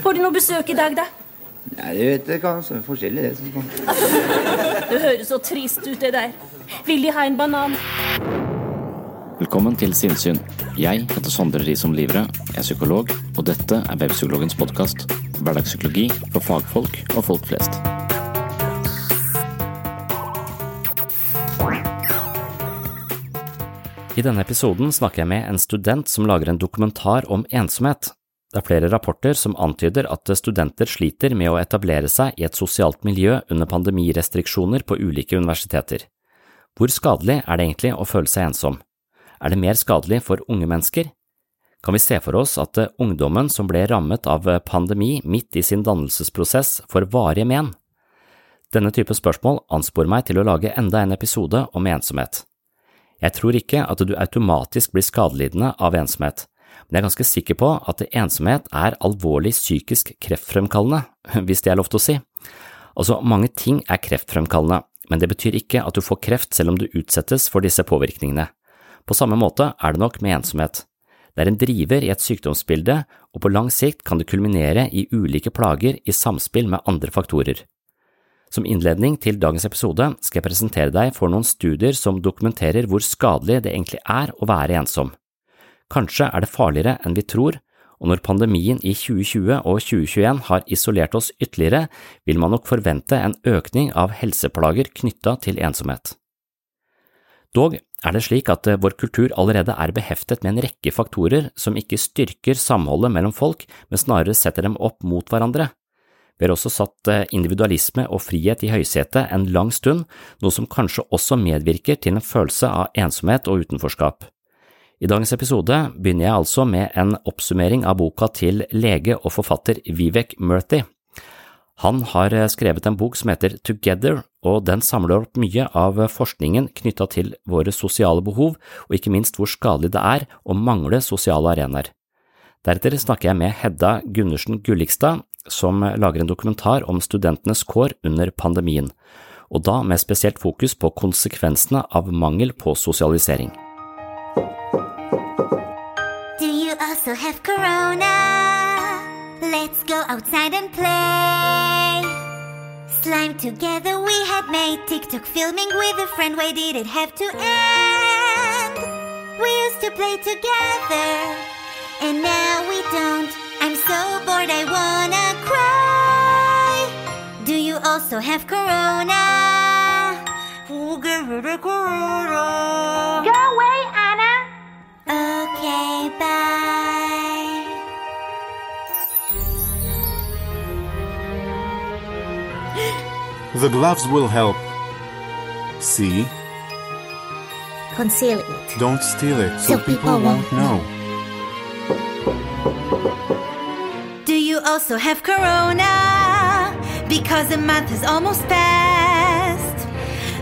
Får du noe besøk i dag, da? Nei, det vet jeg hva som er forskjellig. det som. Det høres så trist ut, det der. Vil de ha en banan? Velkommen til Sinnsyn. Jeg heter Sondre Risom Livre, jeg er psykolog, og dette er Webpsykologens podkast. Hverdagspsykologi for fagfolk og folk flest. I denne episoden snakker jeg med en student som lager en dokumentar om ensomhet. Det er flere rapporter som antyder at studenter sliter med å etablere seg i et sosialt miljø under pandemirestriksjoner på ulike universiteter. Hvor skadelig er det egentlig å føle seg ensom? Er det mer skadelig for unge mennesker? Kan vi se for oss at ungdommen som ble rammet av pandemi midt i sin dannelsesprosess, får varige men? Denne type spørsmål ansporer meg til å lage enda en episode om ensomhet. Jeg tror ikke at du automatisk blir skadelidende av ensomhet, men jeg er ganske sikker på at ensomhet er alvorlig psykisk kreftfremkallende, hvis det er lov til å si. Altså, mange ting er kreftfremkallende, men det betyr ikke at du får kreft selv om du utsettes for disse påvirkningene. På samme måte er det nok med ensomhet. Det er en driver i et sykdomsbilde, og på lang sikt kan det kulminere i ulike plager i samspill med andre faktorer. Som innledning til dagens episode skal jeg presentere deg for noen studier som dokumenterer hvor skadelig det egentlig er å være ensom. Kanskje er det farligere enn vi tror, og når pandemien i 2020 og 2021 har isolert oss ytterligere, vil man nok forvente en økning av helseplager knytta til ensomhet. Dog er det slik at vår kultur allerede er beheftet med en rekke faktorer som ikke styrker samholdet mellom folk, men snarere setter dem opp mot hverandre. Vi har også satt eh, individualisme og frihet i høysetet en lang stund, noe som kanskje også medvirker til en følelse av ensomhet og utenforskap. I dagens episode begynner jeg altså med en oppsummering av boka til lege og forfatter Vivek Murthy. Han har eh, skrevet en bok som heter Together, og den samler opp mye av forskningen knytta til våre sosiale behov, og ikke minst hvor skadelig det er å mangle sosiale arenaer. Deretter snakker jeg med Hedda Gundersen Gullikstad, som lager en dokumentar om studentenes kår under pandemien, og da med spesielt fokus på konsekvensene av mangel på sosialisering. Also have corona? Let's go outside and play. Slime together we had made TikTok filming with a friend. Why did it have to end? We used to play together, and now we don't. I'm so bored, I wanna cry. Do you also have corona? Go away. Okay, bye. The gloves will help. See? Conceal it. Don't steal it so, So people, people won't won't know. Do you also have corona? Because the month is almost past.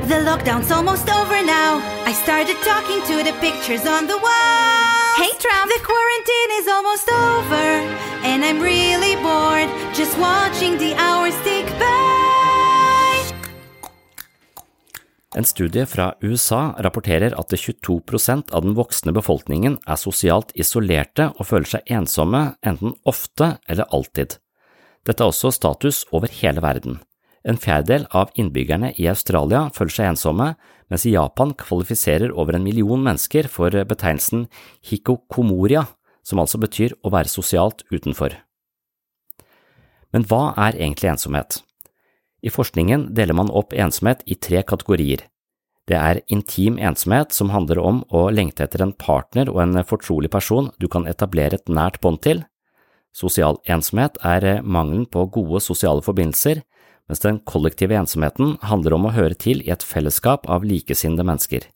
The lockdown's almost over now. I started talking to the pictures on the wall. Hey Trump, the quarantine is almost over. And I'm really bored just watching the hours tick by. En studie fra USA rapporterer at 22% av den voksne befolkningen er sosialt isolerte og føler seg ensomme enten ofte eller alltid. Dette er også status over hele verden. En fjerdedel av innbyggerne i Australia føler seg ensomme, mens i Japan kvalifiserer over en million mennesker for betegnelsen hikokomoria, som altså betyr å være sosialt utenfor. Men hva er egentlig ensomhet? I forskningen deler man opp ensomhet i tre kategorier. Det er intim ensomhet, som handler om å lengte etter en partner og en fortrolig person du kan etablere et nært bånd til. Sosial ensomhet er mangelen på gode sosiale forbindelser, mens den kollektive ensomheten handler om å høre til i et fellesskap av likesinnede mennesker.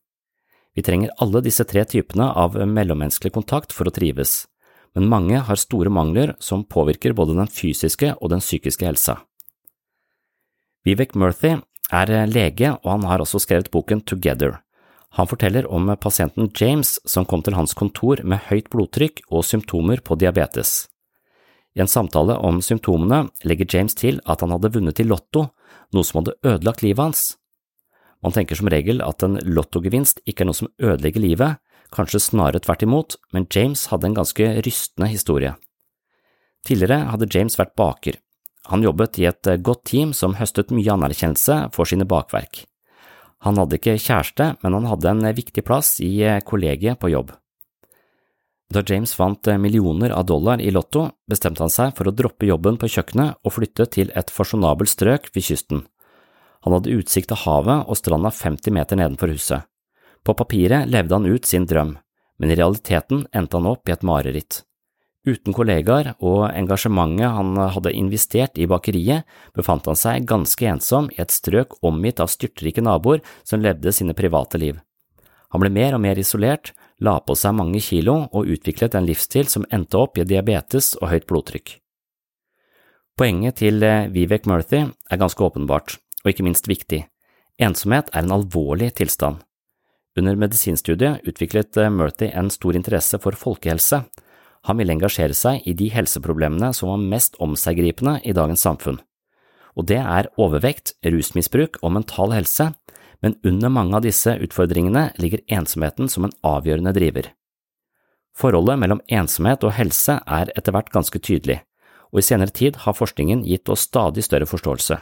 Vi trenger alle disse tre typene av mellommenneskelig kontakt for å trives, men mange har store mangler som påvirker både den fysiske og den psykiske helsa. Vivek Murthy er lege, og han har også skrevet boken Together. Han forteller om pasienten James som kom til hans kontor med høyt blodtrykk og symptomer på diabetes. I en samtale om symptomene legger James til at han hadde vunnet i lotto, noe som hadde ødelagt livet hans. Man tenker som regel at en lottogevinst ikke er noe som ødelegger livet, kanskje snarere tvert imot, men James hadde en ganske rystende historie. Tidligere hadde James vært baker, han jobbet i et godt team som høstet mye anerkjennelse for sine bakverk. Han hadde ikke kjæreste, men han hadde en viktig plass i kollegiet på jobb. Da James vant eh, millioner av dollar i Lotto, bestemte han seg for å droppe jobben på kjøkkenet og flytte til et fasjonabelt strøk ved kysten. Han hadde utsikt til havet og stranda 50 meter nedenfor huset. På papiret levde han ut sin drøm, men i realiteten endte han opp i et mareritt. Uten kollegaer og engasjementet han hadde investert i bakeriet, befant han seg ganske ensom i et strøk omgitt av styrtrike naboer som levde sine private liv. Han ble mer og mer isolert, la på seg mange kilo og utviklet en livsstil som endte opp i diabetes og høyt blodtrykk. Poenget til eh, Vivek Murthy er ganske åpenbart, og ikke minst viktig. Ensomhet er en alvorlig tilstand. Under medisinstudiet utviklet eh, Murthy en stor interesse for folkehelse, han ville engasjere seg i de helseproblemene som var mest omseggripende i dagens samfunn. Og det er overvekt, rusmisbruk og mental helse, men under mange av disse utfordringene ligger ensomheten som en avgjørende driver. Forholdet mellom ensomhet og helse er etter hvert ganske tydelig, og i senere tid har forskningen gitt oss stadig større forståelse.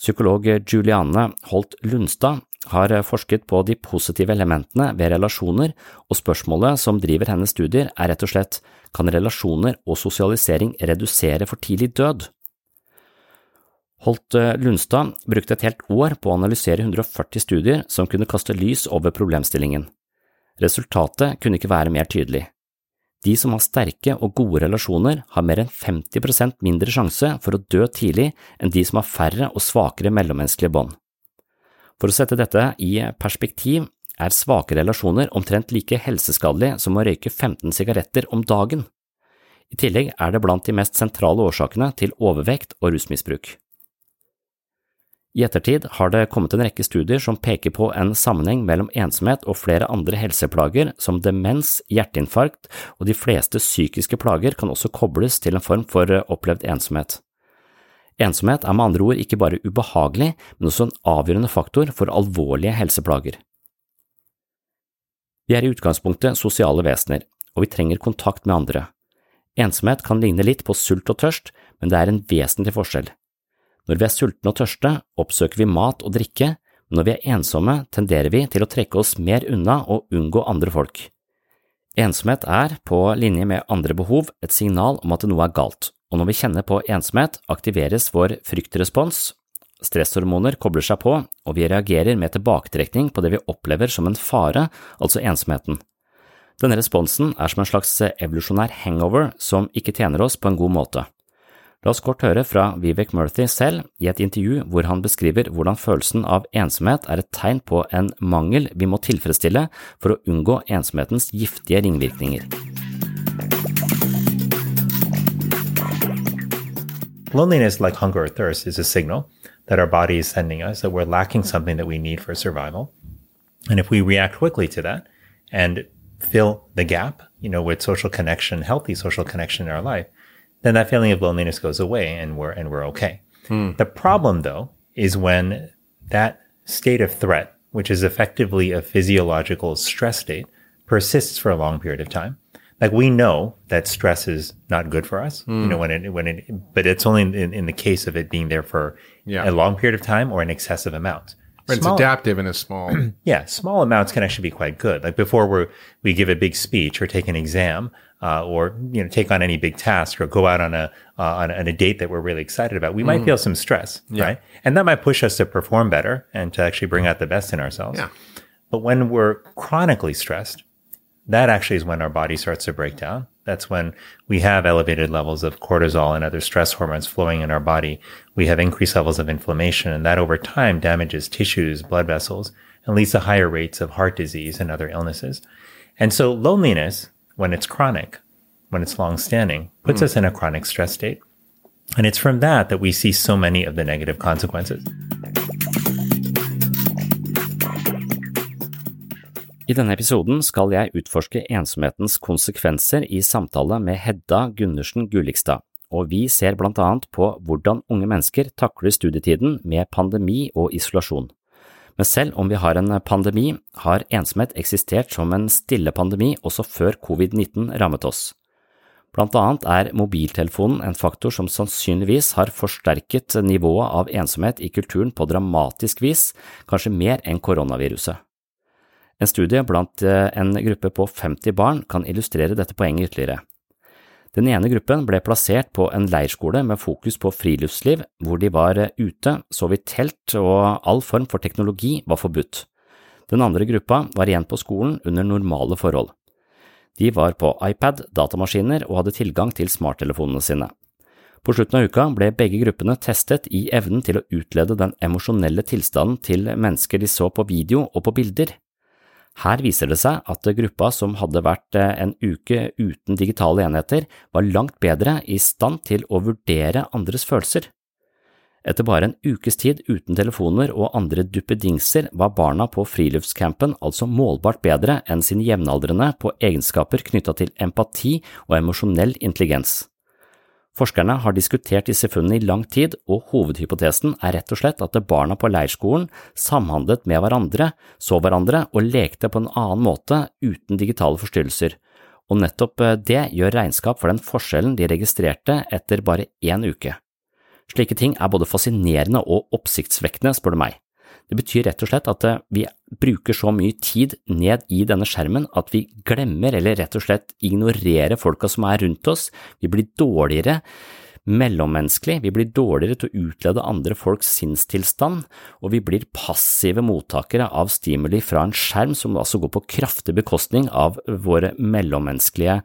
Psykolog Juliane Holt Lundstad har forsket på de positive elementene ved relasjoner, og spørsmålet som driver hennes studier er rett og slett kan relasjoner og sosialisering redusere for tidlig død? Holt Lundstad brukte et helt år på å analysere 140 studier som kunne kaste lys over problemstillingen. Resultatet kunne ikke være mer tydelig. De som har sterke og gode relasjoner, har mer enn 50% mindre sjanse for å dø tidlig enn de som har færre og svakere mellommenneskelige bånd. For å sette dette i perspektiv er svake relasjoner omtrent like helseskadelige som å røyke 15 sigaretter om dagen. I tillegg er det blant de mest sentrale årsakene til overvekt og rusmisbruk. I ettertid har det kommet en rekke studier som peker på en sammenheng mellom ensomhet og flere andre helseplager som demens, hjerteinfarkt og de fleste psykiske plager kan også kobles til en form for opplevd ensomhet. Ensomhet er med andre ord ikke bare ubehagelig, men også en avgjørende faktor for alvorlige helseplager. Vi er i utgangspunktet sosiale vesener, og vi trenger kontakt med andre. Ensomhet kan ligne litt på sult og tørst, men det er en vesentlig forskjell. Når vi er sultne og tørste, oppsøker vi mat og drikke, men når vi er ensomme, tenderer vi til å trekke oss mer unna og unngå andre folk. Ensomhet er, på linje med andre behov, et signal om at noe er galt, og når vi kjenner på ensomhet, aktiveres vår fryktrespons, stresshormoner kobler seg på, og vi reagerer med tilbaketrekning på det vi opplever som en fare, altså ensomheten. Denne responsen er som en slags evolusjonær hangover som ikke tjener oss på en god måte. La oss kort høre fra Vivek Murthy selv i et intervju hvor han beskriver hvordan følelsen av ensomhet er et tegn på en mangel vi må tilfredsstille for å unngå ensomhetens giftige ringvirkninger. Loneliness, like hunger or thirst, is a signal that our body is sending us that we're lacking something that we need for survival. And if we react quickly to that and fill the gap, you know, with social connection, healthy social connection in our life, then that feeling of loneliness goes away and we're and we're okay. Hmm. The problem though is when that state of threat which is effectively a physiological stress state, persists for a long period of time. Like we know that stress is not good for us, you know, when it, when it, but it's only in, in the case of it being there for Yeah. a long period of time or an excessive amount. It's Small- adaptive in a small. yeah, small amounts can actually be quite good. Like before we we give a big speech or take an exam, uh, or you know take on any big task or go out on a uh, on, a- on a date that we're really excited about, we might Mhm. feel some stress, Yeah. right? And that might push us to perform better and to actually bring out the best in ourselves. Yeah. But when we're chronically stressed, that actually is when our body starts to break down. That's when we have elevated levels of cortisol and other stress hormones flowing in our body. We have increased levels of inflammation, and that over time damages tissues, blood vessels, and leads to higher rates of heart disease and other illnesses. And so loneliness, when it's chronic, when it's long standing, puts Mm. us in a chronic stress state. And it's from that that we see so many of the negative consequences. I denne episoden skal jeg utforske ensomhetens konsekvenser i samtale med Hedda Gundersen Gullikstad, og vi ser blant annet på hvordan unge mennesker takler studietiden med pandemi og isolasjon. Men selv om vi har en pandemi, har ensomhet eksistert som en stille pandemi også før covid-19 rammet oss. Blant annet er mobiltelefonen en faktor som sannsynligvis har forsterket nivået av ensomhet i kulturen på dramatisk vis, kanskje mer enn koronaviruset. En studie blant eh, en gruppe på 50 barn kan illustrere dette poenget ytterligere. Den ene gruppen ble plassert på en leirskole med fokus på friluftsliv, hvor de var eh, ute, sov i telt og all form for teknologi var forbudt. Den andre gruppa var igjen på skolen under normale forhold. De var på iPad, datamaskiner og hadde tilgang til smarttelefonene sine. På slutten av uka ble begge gruppene testet i evnen til å utlede den emosjonelle tilstanden til mennesker de så på video og på bilder. Her viser det seg at gruppa som hadde vært eh, en uke uten digitale enheter, var langt bedre i stand til å vurdere andres følelser. Etter bare en ukes tid uten telefoner og andre duppedingser var barna på friluftscampen altså målbart bedre enn sine jevnaldrende på egenskaper knytta til empati og emosjonell intelligens. Forskerne har diskutert disse funnene i lang tid, og hovedhypotesen er rett og slett at barna på leirskolen samhandlet med hverandre, så hverandre og lekte på en annen måte uten digitale forstyrrelser, og nettopp eh, det gjør regnskap for den forskjellen de registrerte etter bare én uke. Slike ting er både fascinerende og oppsiktsvekkende, spør du meg. Det betyr rett og slett at eh, vi bruker så mye tid ned i denne skjermen at vi glemmer eller rett og slett ignorerer folka som er rundt oss, vi blir dårligere mellommenneskelig, vi blir dårligere til å utlede andre folks sinnstilstand, og vi blir passive mottakere av stimuli fra en skjerm som altså går på kraftig bekostning av våre mellommenneskelige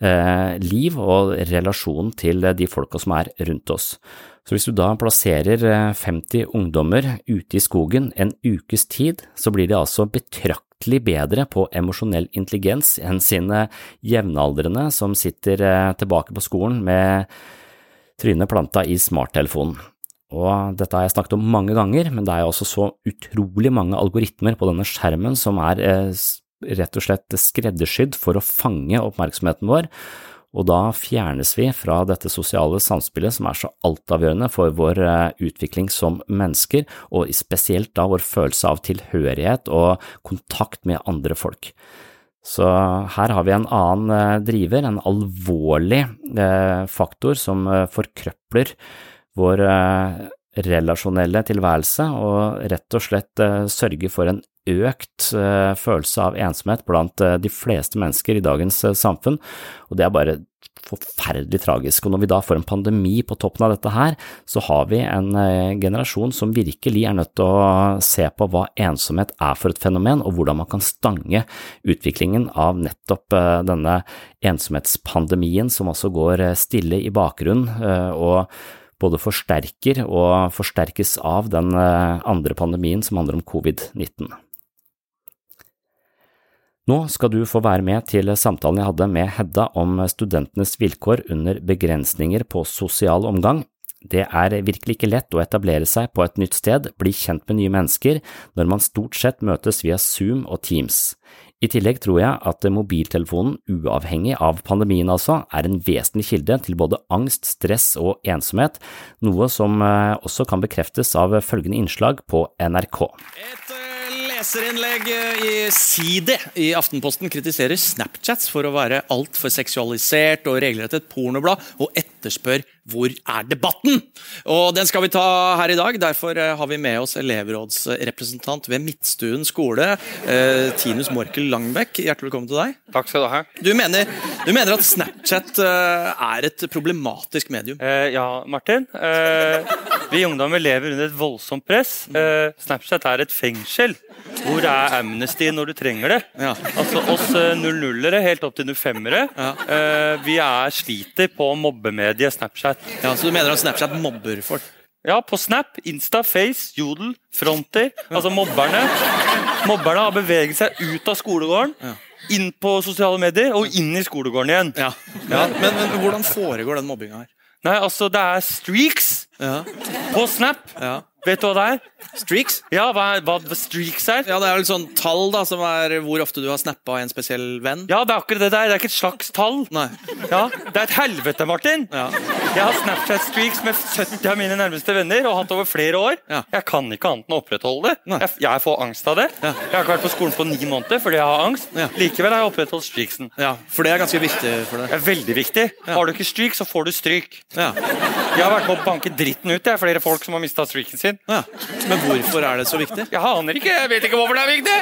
eh, liv og relasjon til de folka som er rundt oss. Så hvis du da plasserer eh, 50 ungdommer ute i skogen en ukes tid, så blir de altså betraktelig bedre på emosjonell intelligens enn sine jevnaldrende som sitter eh, tilbake på skolen med trynet planta i smarttelefonen. Og dette har jeg snakket om mange ganger, men det er jo også så utrolig mange algoritmer på denne skjermen som er eh, rett og slett skreddersydd for å fange oppmerksomheten vår, og da fjernes vi fra dette sosiale samspillet som er så altavgjørende for vår eh, utvikling som mennesker, og spesielt da vår følelse av tilhørighet og kontakt med andre folk. Så her har vi en annen eh, driver, en alvorlig eh, faktor som forkrøpler vår relasjonelle tilværelse og rett og slett sørge for en økt eh, følelse av ensomhet blant eh, de fleste mennesker i dagens eh, samfunn, og det er bare forferdelig tragisk. Og når vi da får en pandemi på toppen av dette her, så har vi en eh, generasjon som virkelig er nødt til å se på hva ensomhet er for et fenomen, og hvordan man kan stange utviklingen av nettopp eh, denne ensomhetspandemien som altså går eh, stille i bakgrunnen, eh, og både forsterker og forsterkes av den eh, andre pandemien som handler om covid-19. Nå skal du få være med til samtalen jeg hadde med Hedda om studentenes vilkår under begrensninger på sosial omgang. Det er virkelig ikke lett å etablere seg på et nytt sted, bli kjent med nye mennesker, når man stort sett møtes via Zoom og Teams. I tillegg tror jeg at mobiltelefonen, uavhengig av pandemien altså, er en vesentlig kilde til både angst, stress og ensomhet, noe som eh, også kan bekreftes av følgende innslag på NRK. Et Leserinnlegg i Side i Aftenposten kritiserer Snapchats for å være altfor seksualisert og regelrettet pornoblad, og etterspør hvor er debatten? Og Den skal vi ta her i dag. Derfor eh, har vi med oss elevrådsrepresentant ved Midtstuen skole, eh, Tinus Morkel Langbekk. Hjertelig velkommen til deg. Takk skal du ha. Du mener, du mener at Snapchat eh, er et problematisk medium? Eh, ja, Martin. Eh, vi ungdommer lever under et voldsomt press. Eh, Snapchat er et fengsel. Hvor er Amnesty når du trenger det? Ja. Altså Oss 00-ere helt opp til 05-ere, eh, vi er sliter på mobbemediet Snapchat. Ja, Så du mener at Snapchat mobber folk? Ja, på Snap, Insta, Face, Jodel, Fronter. Altså mobberne. Mobberne har beveget seg ut av skolegården, inn på sosiale medier og inn i skolegården igjen. Ja. Men, men hvordan foregår den mobbinga her? Nei, altså, det er streaks på Snap. Vet du hva det er? Streaks? Ja, hva, er, hva streaks er? Ja, Det er vel sånn tall da, som er hvor ofte du har snappa en spesiell venn? Ja, det er akkurat det der. Det er ikke et slags tall. Nei. Ja, Det er et helvete, Martin. Ja. Jeg har Snapchat-streaks med 70 av mine nærmeste venner og hatt over flere år. Ja. Jeg kan ikke annet enn å opprettholde det. Jeg, jeg får angst av det. Ja. Jeg har ikke vært på skolen på ni måneder fordi jeg har angst. Ja. Likevel har jeg opprettholdt streaksen. Ja, For det er ganske viktig for deg? Det er veldig viktig. Har du ikke streak, så får du stryk. Jeg har vært med å banke dritten ut jeg, flere folk som har mista streaken sin. Men hvorfor er det så viktig? Jeg aner ikke. Jeg vet ikke hvorfor det er viktig.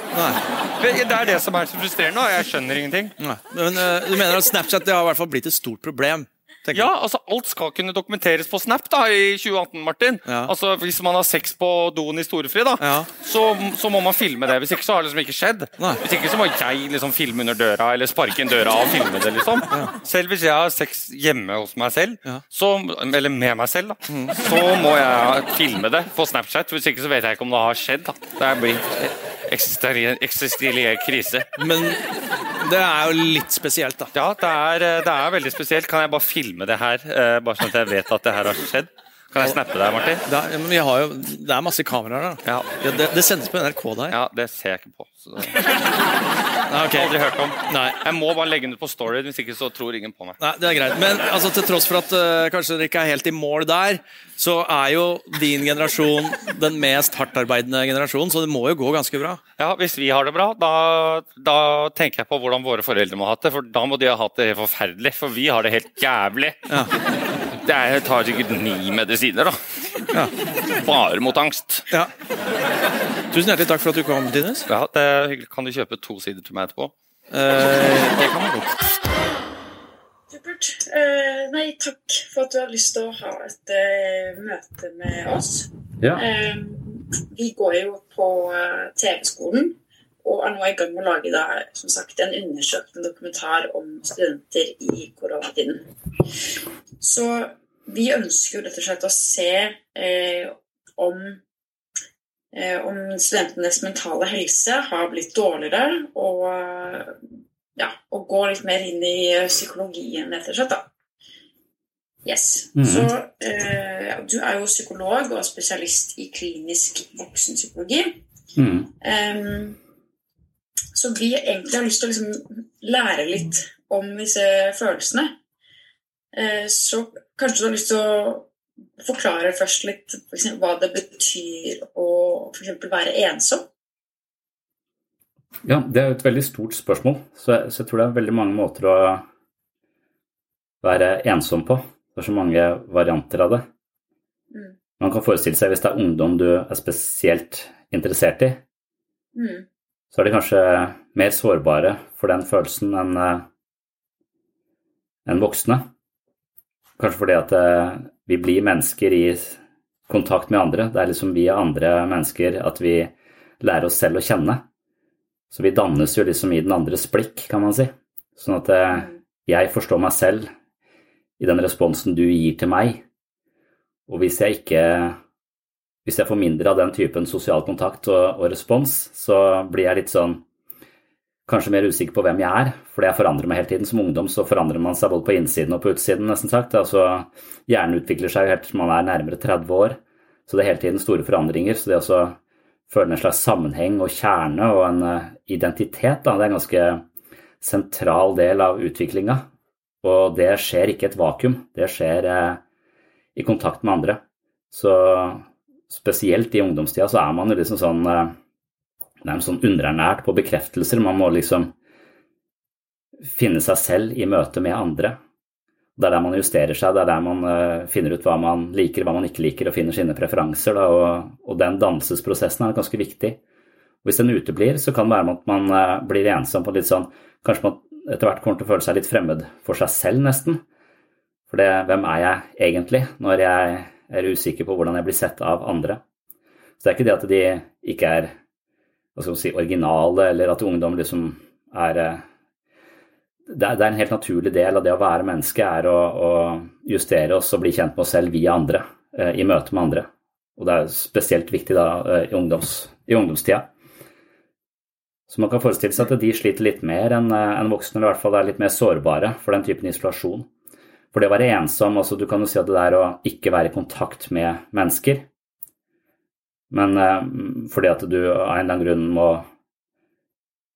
Det er det som er så frustrerende, og jeg skjønner ingenting. Nei. Men uh, du mener at Snapchat det har i hvert fall blitt et stort problem? Ja, altså Alt skal kunne dokumenteres på Snap da, i 2018, Martin. Altså Hvis man har sex på doen i storefri, da, så, så må man filme det. Hvis ikke så har det liksom ikke skjedd. Hvis ikke så må jeg liksom filme under døra eller sparke inn døra og filme det. liksom. Selv hvis jeg har sex hjemme hos meg selv, så, eller med meg selv, da, så må jeg filme det på Snapchat. Hvis ikke så vet jeg ikke om det har skjedd. da. Det blir eksistensiell krise. Men det er jo litt spesielt, da. Ja, det er, det er veldig spesielt. Kan jeg bare filme det her, eh, bare sånn at jeg vet at det her har skjedd? Kan jeg snappe deg, Martin? Det er, men vi har jo, det er masse kameraer der. da. Ja, det, det sendes på NRK der. Ja, det ser jeg ikke på. Så det... ok. Aldri hørt om. Nei. Jeg må bare legge den ut på Story, hvis ikke så tror ingen på meg. Nei, det er greit. Men altså, til tross for at uh, kanskje dere ikke er helt i mål der, så er jo din generasjon den mest hardtarbeidende generasjonen, så det må jo gå ganske bra? Ja, hvis vi har det bra, da, da tenker jeg på hvordan våre foreldre må ha hatt det. For da må de ha hatt det helt forferdelig, for vi har det helt jævlig. Ja. Det er, tar sikkert ni medisiner, da. Bare mot angst. Ja. Tusen hjertelig takk for at du kom, Dines. Ja, det er hyggelig. Kan du kjøpe to sider til meg etterpå? Eh, det kan man godt. Supert. Eh, nei, takk for at du har lyst til å ha et eh, møte med oss. Ja. Eh, vi går jo på eh, TV-skolen og er nå i gang med å lage da, som sagt, en undersøkende dokumentar om studenter i koronatiden. Så vi ønsker jo rett og slett å se eh, om, eh, om studentenes mentale helse har blitt dårligere, og, ja, og gå litt mer inn i psykologien, rett og slett. da. Yes. Mhm. Så eh, du er jo psykolog og spesialist i klinisk voksenpsykologi. Mm. Em, så vi egentlig har lyst til å liksom lære litt om disse følelsene. Eh, så kanskje du har lyst til å forklare først litt for eksempel, hva det betyr å eksempel være ensom? Ja, det er jo et veldig stort spørsmål, så jeg, så jeg tror det er veldig mange måter å være ensom på. Det er så mange varianter av det. Mm. Man kan forestille seg hvis det er ungdom du er spesielt interessert i, Mm. Så er de kanskje mer sårbare for den følelsen enn eh, enn voksne. Kanskje fordi at eh, vi blir mennesker i kontakt med andre. Det er liksom via andre mennesker at vi lærer oss selv å kjenne. Så vi dannes jo liksom i den andres blikk, kan man si. Sånn at eh, jeg forstår meg selv i den responsen du gir til meg. Og hvis jeg ikke Hvis jeg får mindre av den typen sosial kontakt og, og respons, så blir jeg litt sånn kanskje mer usikker på hvem jeg er, fordi jeg forandrer meg hele tiden. Som ungdom så forandrer man seg både på innsiden og på utsiden, nesten sagt. Altså, hjernen utvikler seg jo helt til man er nærmere 30 år, så det er hele tiden store forandringer. Så det å føle en slags sammenheng og kjerne og en eh, identitet, da, det er en ganske sentral del av utviklinga. Og det skjer ikke i et vakuum, det skjer eh, i kontakt med andre. Så spesielt i ungdomstida så er man jo liksom sånn eh, nærmest sånn underernært på bekreftelser. Man må liksom finne seg selv i møte med andre. Det er der man justerer seg, det er der man uh, finner ut hva man liker, hva man ikke liker, og finner sine preferanser. Da, og, og, den dannelsesprosessen er ganske viktig. Hvis den uteblir, så kan det være at man uh, blir ensom på litt sånn Kanskje man etter hvert kommer til å føle seg litt fremmed for seg selv, nesten. For det, hvem er jeg egentlig, når jeg er usikker på hvordan jeg blir sett av andre? Så det er ikke det at de ikke er si, originale, eller at ungdom liksom er uh, det er, en helt naturlig del av det å være menneske, er å, å justere oss og bli kjent med oss selv via andre, eh, i møte med andre. Og det er spesielt viktig da eh, i, ungdoms, i ungdomstida. Så man kan forestille seg at de sliter litt mer enn eh, en voksne, eller i hvert fall er litt mer sårbare for den typen isolasjon. For det å være ensom, altså du kan jo si at det er å ikke være i kontakt med mennesker, men eh, fordi at du av en eller annen grunn må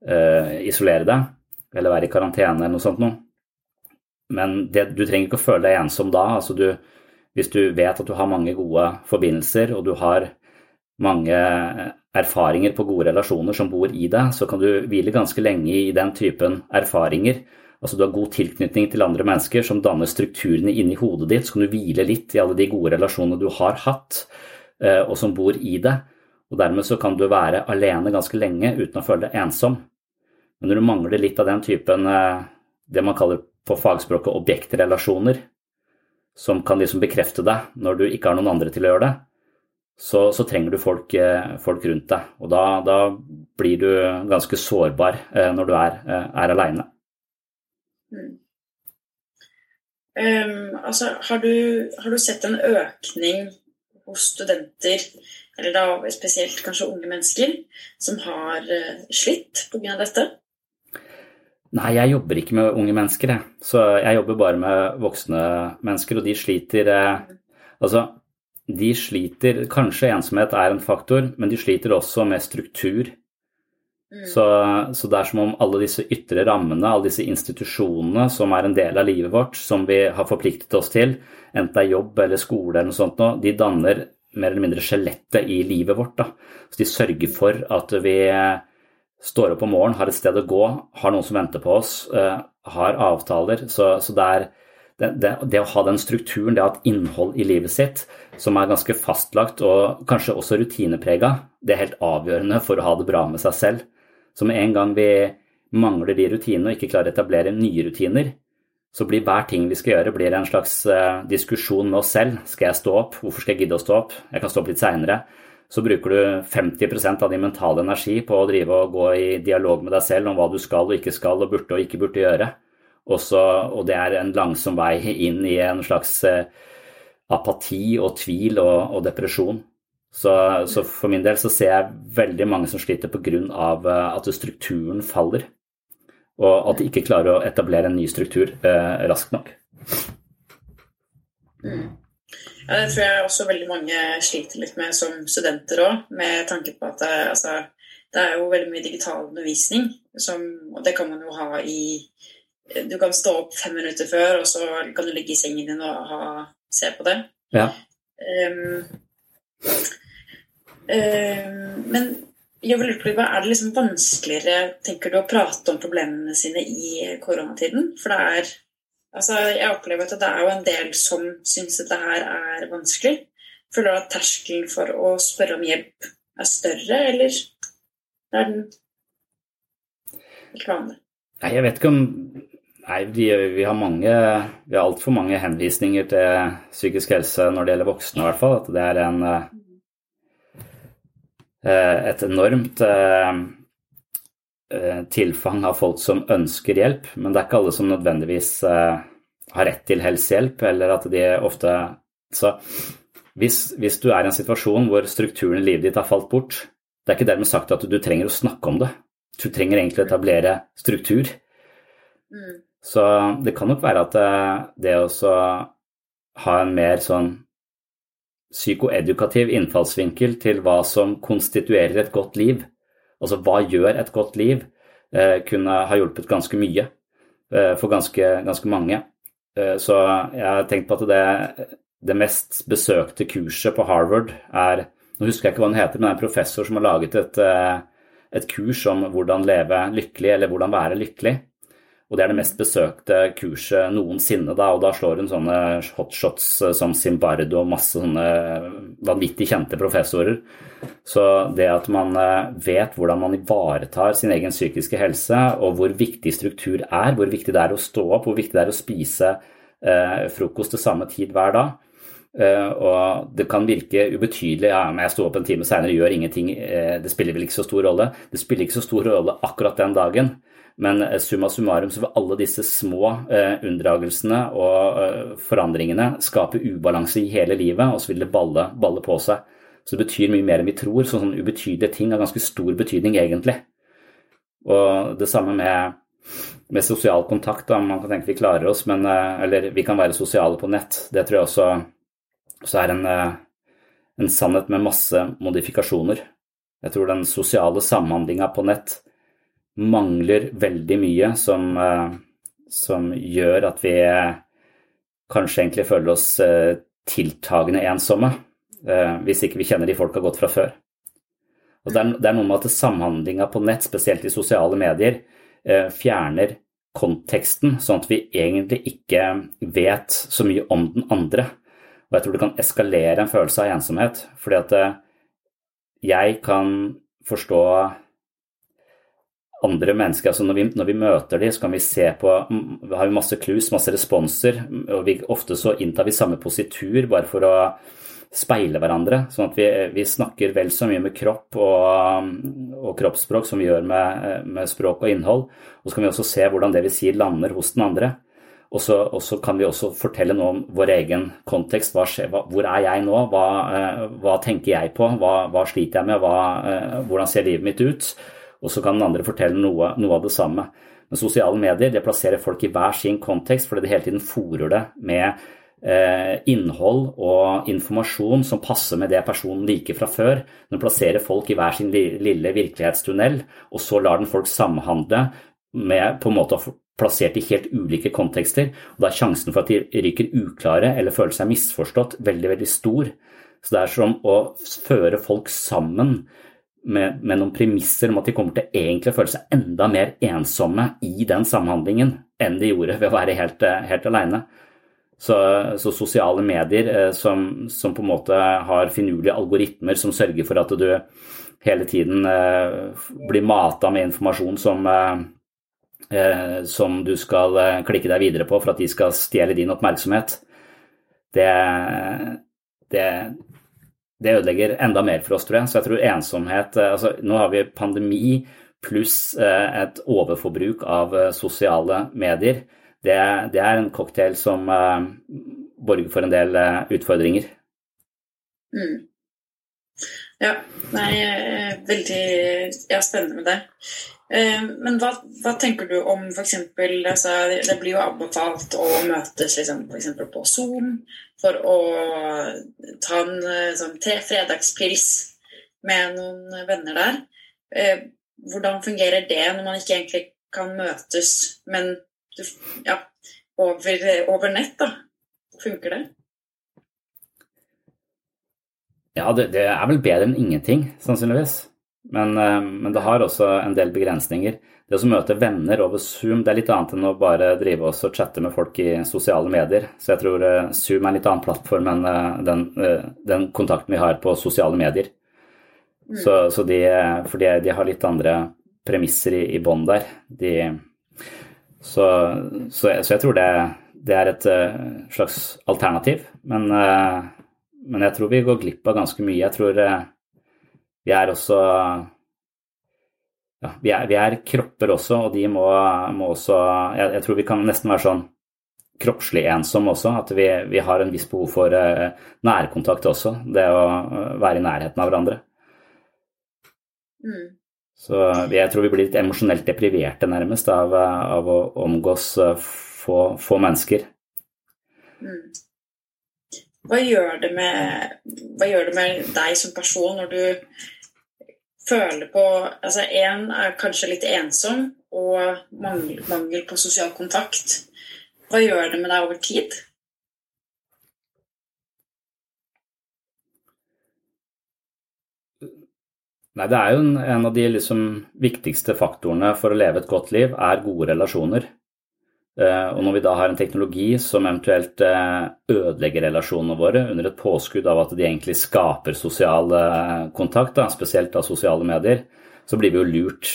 eh, isolere deg, eller være i karantene eller noe sånt noe. Men det, du trenger ikke å føle deg ensom da. Altså du, hvis du vet at du har mange gode forbindelser, og du har mange erfaringer på gode relasjoner som bor i deg, så kan du hvile ganske lenge i den typen erfaringer. Altså Du har god tilknytning til andre mennesker som danner strukturene inni hodet ditt. Så kan du hvile litt i alle de gode relasjonene du har hatt, eh, og som bor i det. Og Dermed så kan du være alene ganske lenge uten å føle deg ensom. Men når du mangler litt av den typen eh, det man kaller på fagspråket objektrelasjoner, som kan liksom bekrefte deg når du ikke har noen andre til å gjøre det, så, så trenger du folk, eh, folk, rundt deg. Og da, da, blir du ganske sårbar når du er, er aleine. Um, altså, har du, har du sett en økning hos studenter eller da spesielt kanskje unge mennesker, som har slitt pga. dette? Nei, jeg jobber ikke med unge mennesker, jeg. Så jeg jobber bare med voksne mennesker, og de sliter eh, Altså, de sliter Kanskje ensomhet er en faktor, men de sliter også med struktur. Mm. Så, så, det er som om alle disse ytre rammene, alle disse institusjonene som er en del av livet vårt, som vi har forpliktet oss til, enten det er jobb eller skole eller noe sånt, de danner mer eller mindre skjelettet i livet vårt. Da. Så de sørger for at vi står opp om morgenen, har et sted å gå, har noen som venter på oss, uh, har avtaler. Så, så det, er, det, det, det, å ha den strukturen, det å ha et innhold i livet sitt som er ganske fastlagt og kanskje også rutineprega, det er helt avgjørende for å ha det bra med seg selv. Så med en gang vi mangler de rutinene og ikke klarer å etablere nye rutiner, så blir hver ting vi skal gjøre, blir en slags uh, diskusjon med oss selv. Skal jeg stå opp? Hvorfor skal jeg gidde å stå opp? Jeg kan stå opp litt seinere så bruker du 50% av din mentale energi på å drive og gå i dialog med deg selv om hva du skal og ikke skal og burde og ikke burde gjøre. Også, og det er en langsom vei inn i en slags eh, apati og tvil og, og depresjon. Så, så, for min del så ser jeg veldig mange som sliter pga. Eh, at strukturen faller. Og at de ikke klarer å etablere en ny struktur eh, raskt nok. Mm. Ja, det tror jeg også veldig mange sliter litt med som studenter òg, med tanke på at det, altså, det, er jo veldig mye digital undervisning, som, og det kan man jo ha i Du kan stå opp fem minutter før, og så kan du ligge i sengen din og ha, se på det. Ja. Um, men jeg vil lure på, er det liksom vanskeligere tenker du, å prate om problemene sine i koronatiden? For det er Altså, jeg opplever at det er jo en del som syns det her er vanskelig. Føler du at terskelen for å spørre om hjelp er større, eller er den ikke vanlig? Nei, jeg vet ikke om Nei, vi, vi har mange Vi har altfor mange henvisninger til psykisk helse når det gjelder voksne, i hvert fall. At det er en eh, et enormt eh, Eh, tilfang av folk som ønsker hjelp, men det er ikke alle som nødvendigvis eh, har rett til helsehjelp, eller at de ofte Så hvis, hvis, du er i en situasjon hvor strukturen i livet ditt har falt bort, det er ikke dermed sagt at du trenger å snakke om det. Du trenger egentlig å etablere struktur. Mm. Så det kan nok være at eh, det å ha en mer sånn psykoedukativ innfallsvinkel til hva som konstituerer et godt liv, Altså hva gjør et godt liv? Eh, kunne ha hjulpet ganske mye eh, for ganske, ganske mange. Så jeg har tenkt på at det, det, mest besøkte kurset på Harvard er Nå husker jeg ikke hva den heter, men det er en professor som har laget et, et kurs om hvordan leve lykkelig, eller hvordan være lykkelig. Og det er det mest besøkte kurset noensinne, da, og da slår hun sånne hotshots eh, som Zimbardo og masse sånne vanvittig kjente professorer. Så det at man eh, vet hvordan man ivaretar sin egen psykiske helse, og hvor viktig struktur er, hvor viktig det er å stå opp, hvor viktig det er å spise eh, frokost til samme tid hver dag, Uh, og det kan virke ubetydelig ja, men jeg sto opp en time seinere gjør ingenting. Uh, det spiller vel ikke så stor rolle. Det spiller ikke så stor rolle akkurat den dagen, men uh, summa summarum så vil alle disse små unndragelsene og forandringene skape ubalanse i hele livet, og så vil det balle, balle, på seg. Så det betyr mye mer enn vi tror. Så sånne ubetydelige ting har ganske stor betydning, egentlig. Og det samme med med sosial kontakt. Da. Man kan tenke vi klarer oss, men, eller vi kan være sosiale på nett. Det tror jeg også så er en, eh, en sannhet med masse modifikasjoner. Jeg tror den sosiale samhandlinga på nett mangler veldig mye som, eh, som, gjør at vi kanskje egentlig føler oss eh, tiltagende ensomme, hvis ikke vi kjenner de folka godt fra før. Og det er, noe med at samhandlinga på nett, spesielt i sosiale medier, fjerner konteksten, sånn at vi egentlig ikke vet så mye om den andre. Og jeg tror det kan eskalere en følelse av ensomhet. Fordi at eh, jeg kan forstå andre mennesker. altså Når vi, når vi møter dem, så kan vi se på vi har vi masse clues, masse responser. og vi, Ofte så inntar vi samme positur bare for å speile hverandre. Sånn at vi, vi snakker vel så mye med kropp og, og kroppsspråk som vi gjør med, med, språk og innhold. Og så kan vi også se hvordan det vi sier lander hos den andre. Og så, og så, kan vi også fortelle noe om vår egen kontekst. Skjer, hva, hvor er jeg nå? Hva, eh, hva tenker jeg på? Hva, hva sliter jeg med? Eh, hvordan ser livet mitt ut? Og så kan den andre fortelle noe, noe, av det samme. Men sosiale medier det plasserer folk i hver sin kontekst fordi det hele tiden fòrer det med eh, innhold og informasjon som passer med det personen liker fra før. Den plasserer folk i hver sin lille virkelighetstunnel, og så lar den folk samhandle med på en måte plassert i helt ulike kontekster. og Da er sjansen for at de ryker uklare eller føler seg misforstått, veldig, veldig stor. Så det er som å føre folk sammen med, med, noen premisser om at de kommer til egentlig å føle seg enda mer ensomme i den samhandlingen enn de gjorde ved å være helt, helt alene. Så, så, sosiale medier eh, som, som, på en måte har finurlige algoritmer som sørger for at du hele tiden eh, blir mata med informasjon som eh, eh, som du skal eh, klikke deg videre på for at de skal stjele din oppmerksomhet, det, det, det, ødelegger enda mer for oss, tror jeg. Så jeg tror ensomhet eh, altså Nå har vi pandemi pluss eh, et overforbruk av sosiale medier. Det, det er en cocktail som borger for en del utfordringer. Mm. Ja, nei, veldig ja, spennende med det. Eh, men hva, hva, tenker du om f.eks. Altså, det blir jo anbefalt å møtes liksom, for på Zoom for å ta en eh, sånn, tre fredagspils med noen venner der. Eh, hvordan fungerer det når man ikke egentlig kan møtes, men ja, over, over nett? da? Funker det? Ja, det, det er vel bedre enn ingenting, sannsynligvis. Men, eh, men, det har også en del begrensninger. Det å møte venner over Zoom det er litt annet enn å bare drive oss og chatte med folk i sosiale medier. Så jeg tror eh, Zoom er en litt annen plattform enn eh, den, den kontakten vi har på sosiale medier. Mm. Så, så de, for de, de, har litt andre premisser i, i bånn der. De, så, så, jeg, så, jeg tror det, det, er et slags alternativ. Men, men jeg tror vi går glipp av ganske mye. Jeg tror vi er også ja, vi, er, vi er, kropper også, og de må, må også jeg, jeg, tror vi kan nesten være sånn kroppslig ensomme også. At vi, vi har en viss behov for uh, nærkontakt også. Det å uh, være i nærheten av hverandre. Mm. Så jeg tror vi blir litt emosjonelt depriverte nærmest av, av å omgås få, få, mennesker. Mm. Hva gjør, hva gjør det med deg som person når du føler på Altså én er kanskje litt ensom og mangel, mangel, på sosial kontakt. Hva gjør det med deg over tid? Nei, det er jo en, en av de liksom viktigste faktorene for å leve et godt liv, er gode relasjoner. Uh, og når vi da har en teknologi som eventuelt uh, ødelegger relasjonene våre under et påskudd av at de egentlig skaper sosial uh, kontakt, da, spesielt av sosiale medier, så blir vi jo lurt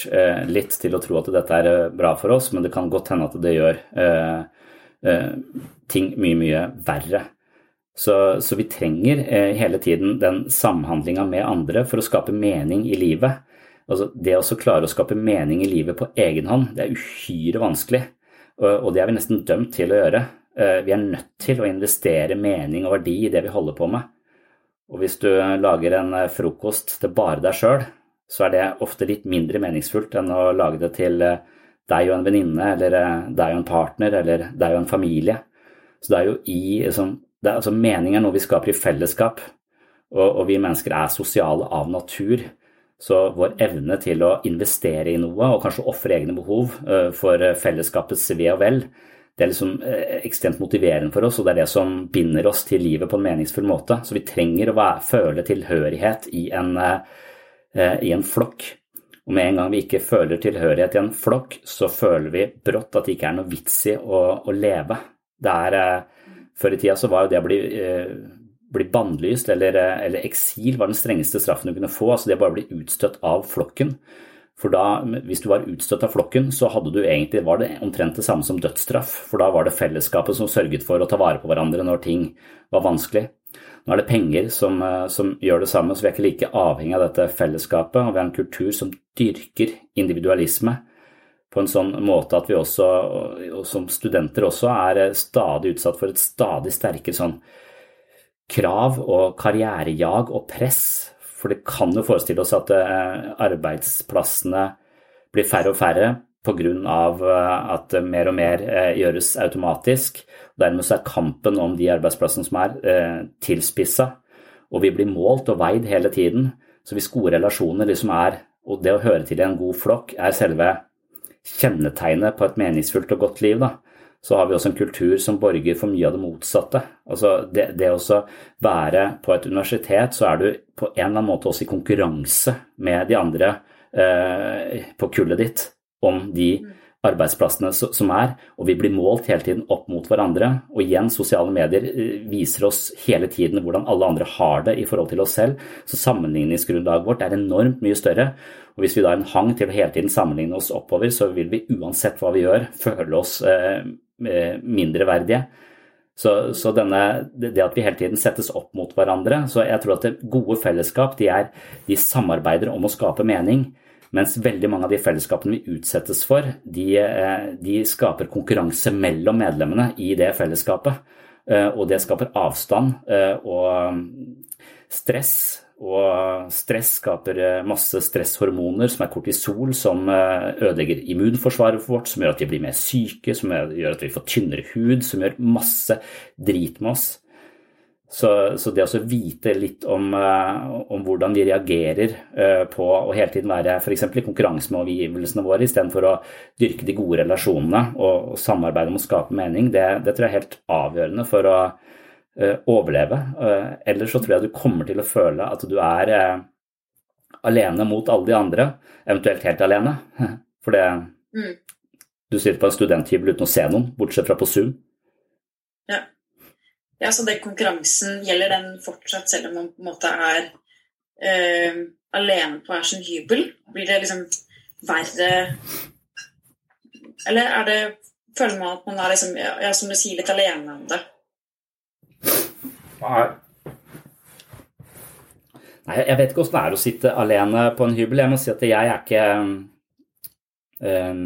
litt til å tro at dette er bra for oss, men det kan godt hende at det gjør ting mye, mye verre. Så, så vi trenger eh, hele tiden den samhandlinga med andre for å skape mening i livet. Altså, det å klare å skape mening i livet på egen hånd, det er uhyre vanskelig. Og, det er vi nesten dømt til å gjøre. Eh, vi er nødt til å investere mening og verdi i det vi holder på med. Og hvis du lager en eh, frokost til bare deg sjøl, så er det ofte litt mindre meningsfullt enn å lage det til eh, deg og en venninne, eller deg og en partner, eller deg og en familie. Så det er jo i liksom, er, altså, Mening er noe vi skaper i fellesskap, og, og, vi mennesker er sosiale av natur. Så vår evne til å investere i noe, og kanskje ofre egne behov uh, for fellesskapets ve og vel, det er liksom uh, ekstremt motiverende for oss, og det er det som binder oss til livet på en meningsfull måte. Så vi trenger å være, føle tilhørighet i en, i en flokk. Og med en gang vi ikke føler tilhørighet i en flokk, så føler vi brått at det ikke er noe vits i å, å leve. Det er før i tida så var jo det å bli, eh, bli bannlyst eller, eh, eller, eksil var den strengeste straffen du kunne få. altså Det bare å bli utstøtt av flokken. For da, Hvis du var utstøtt av flokken, så hadde du egentlig, var det omtrent det samme som dødsstraff. For da var det fellesskapet som sørget for å ta vare på hverandre når ting var vanskelig. Nå er det penger som, eh, som gjør det samme, så vi er ikke like avhengig av dette fellesskapet. Og vi har en kultur som dyrker individualisme på en sånn måte at vi også, og som studenter også, er stadig utsatt for et stadig sterkere sånn krav og karrierejag og press. For det kan jo forestille oss at eh, arbeidsplassene blir færre og færre pga. Eh, at mer og mer eh, gjøres automatisk. Dermed så er kampen om de arbeidsplassene som er, tilspissa, og vi blir målt og veid hele tiden. Så hvis gode relasjoner liksom er, og det å høre til i en god flokk, er selve kjennetegnet på et meningsfullt og godt liv, da, så har vi også en kultur som borger for mye av det motsatte. Altså det, det å være på et universitet, så er du på en eller annen måte også i konkurranse med de andre eh, på kullet ditt om de arbeidsplassene som er, og vi blir målt hele tiden opp mot hverandre. Og igjen, sosiale medier eh, viser oss hele tiden hvordan alle andre har det i forhold til oss selv. Så sammenligningsgrunnlaget vårt er enormt mye større. Og hvis vi da har en hang til å hele tiden sammenligne oss oppover, så vil vi uansett hva vi gjør, føle oss eh mindreverdige. Så, så denne, det at vi hele tiden settes opp mot hverandre Så jeg tror at det gode fellesskap de, er, de samarbeider om å skape mening. Mens veldig mange av de fellesskapene vi utsettes for, de, eh, de skaper konkurranse mellom medlemmene i det fellesskapet. Eh, og det skaper avstand eh, og stress. Og stress skaper masse stresshormoner som er kortisol, som ødelegger immunforsvaret vårt, som gjør at vi blir mer syke, som gjør at vi får tynnere hud, som gjør masse drit med oss. Så, så, det å vite litt om, eh, om, hvordan vi reagerer eh, på å hele tiden være f.eks. i konkurranse med omgivelsene våre, istedenfor å dyrke de gode relasjonene og, samarbeide om å skape mening, det, det, tror jeg er helt avgjørende for å overleve. Uh, ellers så tror jeg du kommer til å føle at du er uh, alene mot alle de andre, eventuelt helt alene. For det mm. Du sitter på en studenthybel uten å se noen, bortsett fra på Zoom. Ja. Ja, Så den konkurransen, gjelder den fortsatt selv om man på en måte er eh, alene på hver sin hybel? Blir det liksom verre Eller er det Føler man at man er liksom, ja, som du sier, litt alene om det? Nei. Nei, jeg vet ikke åssen det er å sitte alene på en hybel. Jeg må si at jeg er ikke um,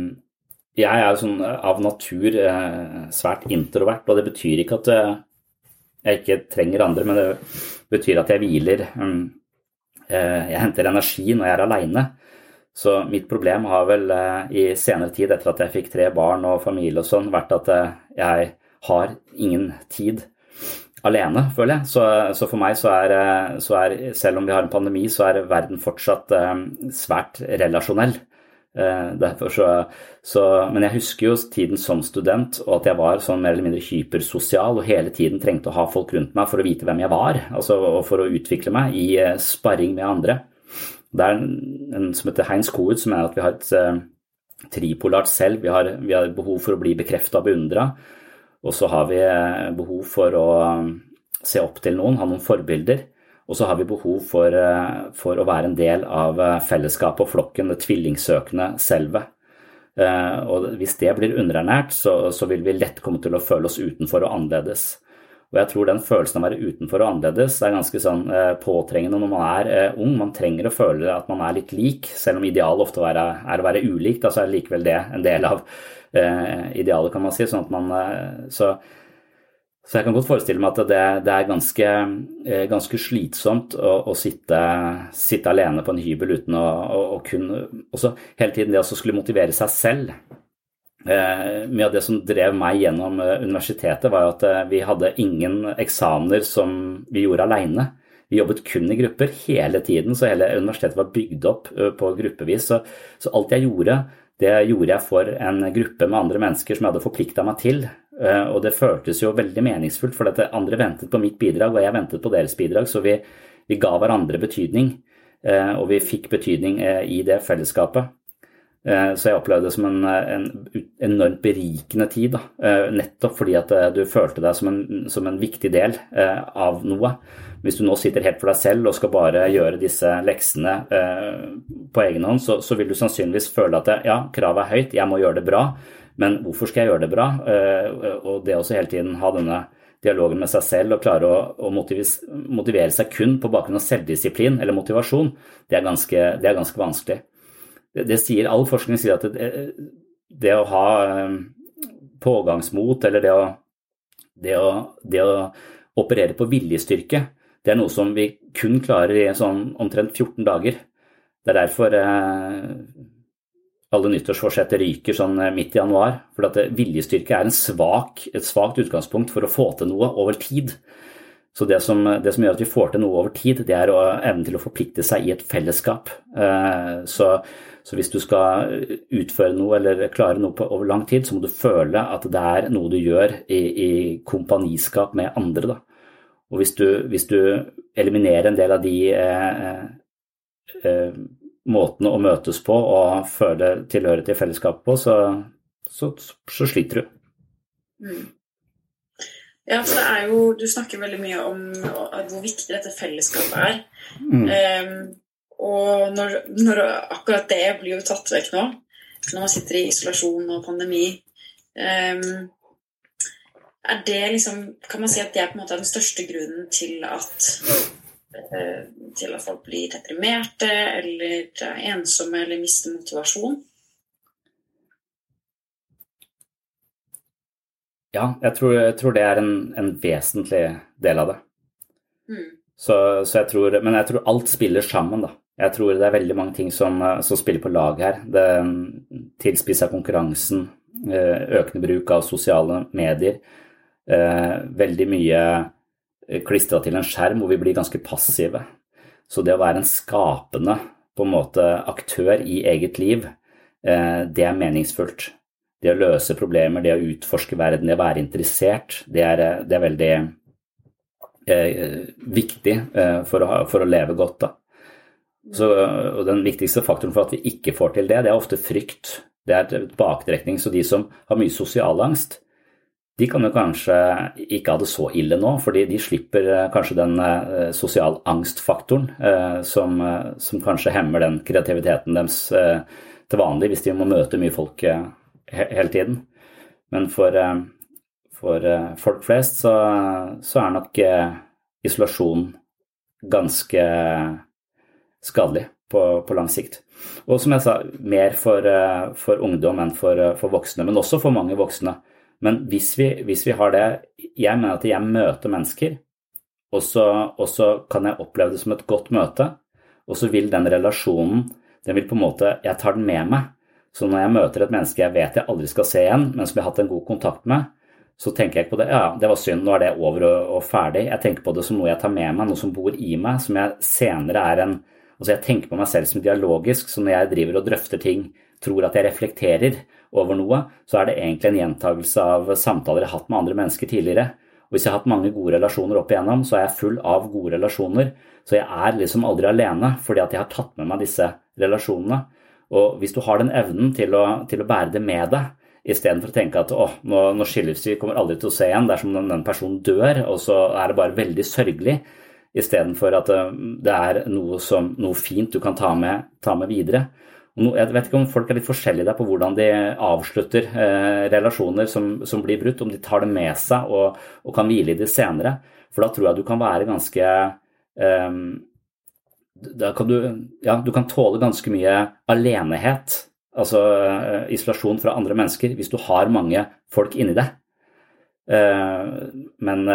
Jeg er sånn av natur uh, svært introvert, og det betyr ikke at uh, jeg ikke trenger andre, men det betyr at jeg hviler. Eh, jeg henter energi når jeg er aleine. Så mitt problem har vel eh, i senere tid, etter at jeg fikk tre barn og familie og sånn, vært at eh, jeg har ingen tid alene, føler jeg. Så, så for meg så er, så er, selv om vi har en pandemi, så er verden fortsatt svært relasjonell. Eh, så, så, men jeg husker jo tiden som student, og at jeg var sånn mer eller mindre hypersosial og hele tiden trengte å ha folk rundt meg for å vite hvem jeg var, altså, og for å utvikle meg i eh, sparring med andre. Det er en, som heter Heinz Kohut, som er at vi har et eh, tripolart selv. Vi har, vi har behov for å bli bekrefta og beundra, og så har vi eh, behov for å um, se opp til noen, ha noen forbilder. Og så har vi behov for, eh, for å være en del av eh, fellesskapet og flokken, det tvillingsøkende selvet. Eh, og hvis det blir underernært, så, så vil vi lett komme til å føle oss utenfor og annerledes. Og jeg tror den følelsen av å være utenfor og annerledes er ganske sånn eh, påtrengende når man er eh, ung. Man trenger å føle at man er litt lik, selv om idealet ofte er, å være ulik. Da så er likevel det en del av eh, idealet, kan man si. Sånn man, så, så, jeg kan godt forestille meg at det, det er ganske, ganske slitsomt å, å sitte, sitte, alene på en hybel uten å, å, å kunne Også hele tiden det å skulle motivere seg selv mye av det som drev meg gjennom eh, universitetet, var at eh, vi hadde ingen eksamener som vi gjorde aleine. Vi jobbet kun i grupper hele tiden, så hele universitetet var bygd opp på gruppevis. Så, så, alt jeg gjorde, det gjorde jeg for en gruppe med andre mennesker som jeg hadde forplikta meg til. Og det føltes jo veldig meningsfullt, for at andre ventet på mitt bidrag, og jeg ventet på deres bidrag. Så vi, vi ga hverandre betydning, og vi fikk betydning i det fellesskapet. Eh, så jeg opplevde det som en, en enormt berikende tid, da. Eh, nettopp fordi at eh, du følte deg som en, som en, viktig del av noe. Hvis du nå sitter helt for deg selv og skal bare gjøre disse leksene på egen hånd, så, så vil du sannsynligvis føle at ja, kravet er høyt, jeg må gjøre det bra, men hvorfor skal jeg gjøre det bra? Og det også hele tiden ha denne dialogen med seg selv og klare å, å motivere seg kun på bakgrunn av selvdisiplin eller motivasjon, det er ganske, det er ganske vanskelig det sier, All forskning sier at det, det å ha eh, pågangsmot eller det å, det å, det å operere på viljestyrke, det er noe som vi kun klarer i sånn omtrent 14 dager. Det er derfor eh, alle nyttårsforsetter ryker sånn eh, midt i januar. For at viljestyrke er svak, et svakt utgangspunkt for å få til noe over tid. Så det som, det som, gjør at vi får til noe over tid, det er evnen til å forplikte seg i et fellesskap. Så så hvis du skal utføre noe eller klare noe på, over lang tid, så må du føle at det er noe du gjør i, i kompaniskap med andre. Da. Og hvis du, hvis du, eliminerer en del av de eh, eh, måtene å møtes på og føle tilhørighet til fellesskapet på, så, så, så, sliter du. Mm. Ja, for det er jo Du snakker veldig mye om hvor viktig dette fellesskapet er. Mm. Um, og når, når, akkurat det blir jo tatt vekk nå, når man sitter i isolasjon og pandemi um, Er det liksom Kan man si at det er på en måte den største grunnen til at uh, til at folk blir deprimerte eller ensomme eller mister motivasjon? Ja, jeg tror, jeg tror det er en, en, vesentlig del av det. Mm. Så, så, jeg tror, men jeg tror alt spiller sammen, da. Jeg tror det er veldig mange ting som, eh, som spiller på lag her. Det Tilspissa konkurransen, eh, økende bruk av sosiale medier, eh, veldig mye klistra til en skjerm hvor vi blir ganske passive. Så det å være en skapende på en måte aktør i eget liv, det er meningsfullt. Det å løse problemer, det å utforske verden, det å være interessert, det er, det er veldig eh, viktig for, å, for, å, leve godt. da. Så, og Den viktigste faktoren for at vi ikke får til det, det er ofte frykt. Det er bakdrekning. Så de som har mye sosial angst, de kan jo kanskje ikke ha det så ille nå, fordi de slipper eh, kanskje den sosial angst-faktoren som, eh, som, kanskje hemmer den kreativiteten deres eh, til vanlig hvis de må møte mye folk eh, hele tiden. Men for, for folk flest så, så er nok isolasjon ganske skadelig på, på, lang sikt. Og som jeg sa, mer for, eh, for ungdom enn for, eh, for, voksne, men også for mange voksne. Men hvis vi, hvis vi har det Jeg mener at jeg møter mennesker, og så, og så, kan jeg oppleve det som et godt møte, og så vil den relasjonen den vil på en måte, Jeg tar den med meg. Så når jeg møter et menneske jeg vet jeg aldri skal se igjen, men som jeg har hatt en god kontakt med, så tenker jeg ikke på det. Ja, det var synd, nå er det over og, og ferdig. Jeg tenker på det som noe jeg tar med meg, noe som bor i meg, som jeg senere er en Altså jeg tenker på meg selv som dialogisk, så når jeg driver og drøfter ting, tror at jeg reflekterer over noe, så er det egentlig en gjentagelse av samtaler jeg har hatt med andre mennesker tidligere. Og hvis jeg har hatt mange gode relasjoner opp igjennom, så er jeg full av gode relasjoner. Så jeg er liksom aldri alene, fordi at jeg har tatt med meg disse relasjonene. Og hvis du har den evnen til å, til å bære det med deg, istedenfor å tenke at åh, nå, nå skilles vi, kommer aldri til å se igjen, det er som om den personen dør, og så er det bare veldig sørgelig, istedenfor at eh, det er noe, som, noe fint du kan ta med, ta med videre. Jeg vet ikke om folk er litt forskjellige der på hvordan de avslutter eh, relasjoner som, som, blir brutt, om de tar det med seg og, og, kan hvile i det senere. For da tror jeg du kan være ganske eh, Da kan du Ja, du kan tåle ganske mye alenehet, altså eh, isolasjon fra andre mennesker, hvis du har mange folk inni deg. Eh, men,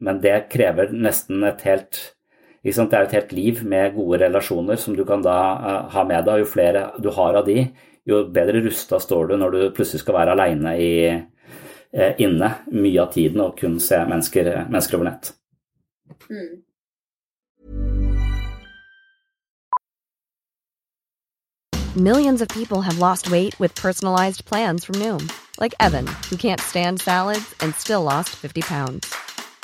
men det krever nesten et helt det er et helt liv med gode relasjoner som du kan da uh, ha med deg. Jo flere du har av de, jo bedre rusta står du når du plutselig skal være aleine uh, inne mye av tiden og kun se mennesker, mennesker over nett. Mm. Millions of people have lost weight with personalized plans from Noom, like Evan, who can't stand salads and still lost 50 pounds.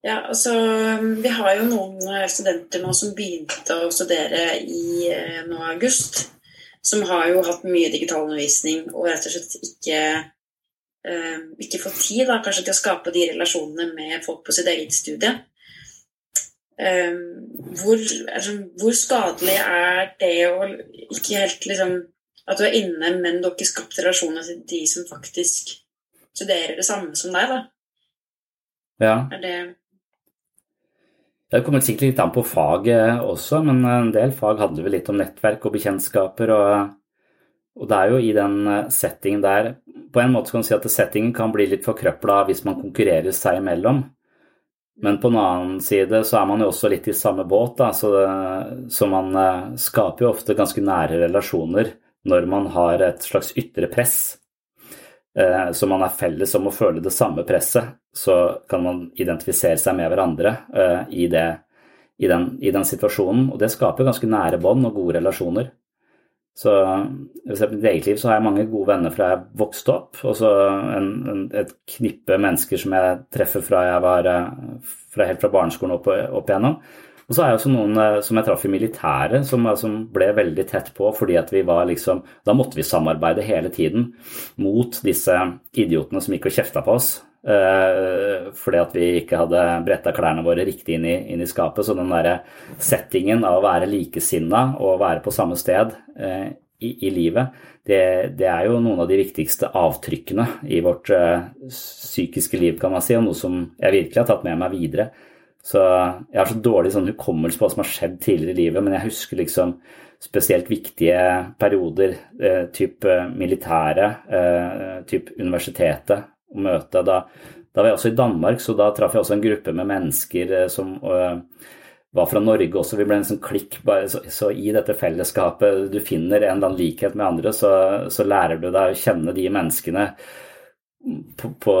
Ja, altså Vi har jo noen eh, studenter nå som begynte å studere i eh, nå august. Som har jo hatt mye digital undervisning og rett og slett ikke, eh, ikke fått tid da, kanskje til å skape de relasjonene med folk på sitt eget studie. Hvor, altså, hvor, skadelig er det å ikke helt liksom At du er inne, men du har ikke skapt relasjoner til de som faktisk studerer det samme som deg, da? Ja. Er det det kommer sikkert litt an på faget også, men en del fag handler vel litt om nettverk og bekjentskaper. Og, og, det er jo i den eh, settingen der På en måte kan du si at settingen kan bli litt forkrøpla hvis man konkurrerer seg imellom. Men på en annen side så er man jo også litt i samme båt, da, så, så man eh, skaper jo ofte ganske nære relasjoner når man har et slags ytre press så man er felles om å føle det samme presset, så kan man identifisere seg med hverandre eh, i, det, i, den, i den, situasjonen. Og det skaper ganske nære bånd og gode relasjoner. Så i mitt eget liv så har jeg mange gode venner fra jeg vokste opp, og så en, en, et knippe mennesker som jeg treffer fra jeg var eh, fra helt fra barneskolen opp, opp igjennom. Og så er jeg også noen eh, som jeg traff i militæret, som, eh, som, ble veldig tett på fordi at vi var liksom Da måtte vi samarbeide hele tiden mot disse idiotene som gikk og kjefta på oss. Uh, fordi at vi ikke hadde bretta klærne våre riktig inn i, inn i skapet. Så den derre settingen av å være likesinna og være på samme sted uh, i, i, livet, det, det, er jo noen av de viktigste avtrykkene i vårt uh, psykiske liv, kan man si, og noe som jeg virkelig har tatt med meg videre. Så jeg har så dårlig sånn hukommelse på hva som har skjedd tidligere i livet, men jeg husker liksom spesielt viktige perioder, eh, typ militære, militæret, eh, typ universitetet, og møte. Da, da, var jeg også i Danmark, så da traff jeg også en gruppe med mennesker eh, som eh, var fra Norge også. Vi ble en sånn klikk. Bare, så, så, i dette fellesskapet du finner en eller annen likhet med andre, så, så lærer du deg å kjenne de menneskene på, på,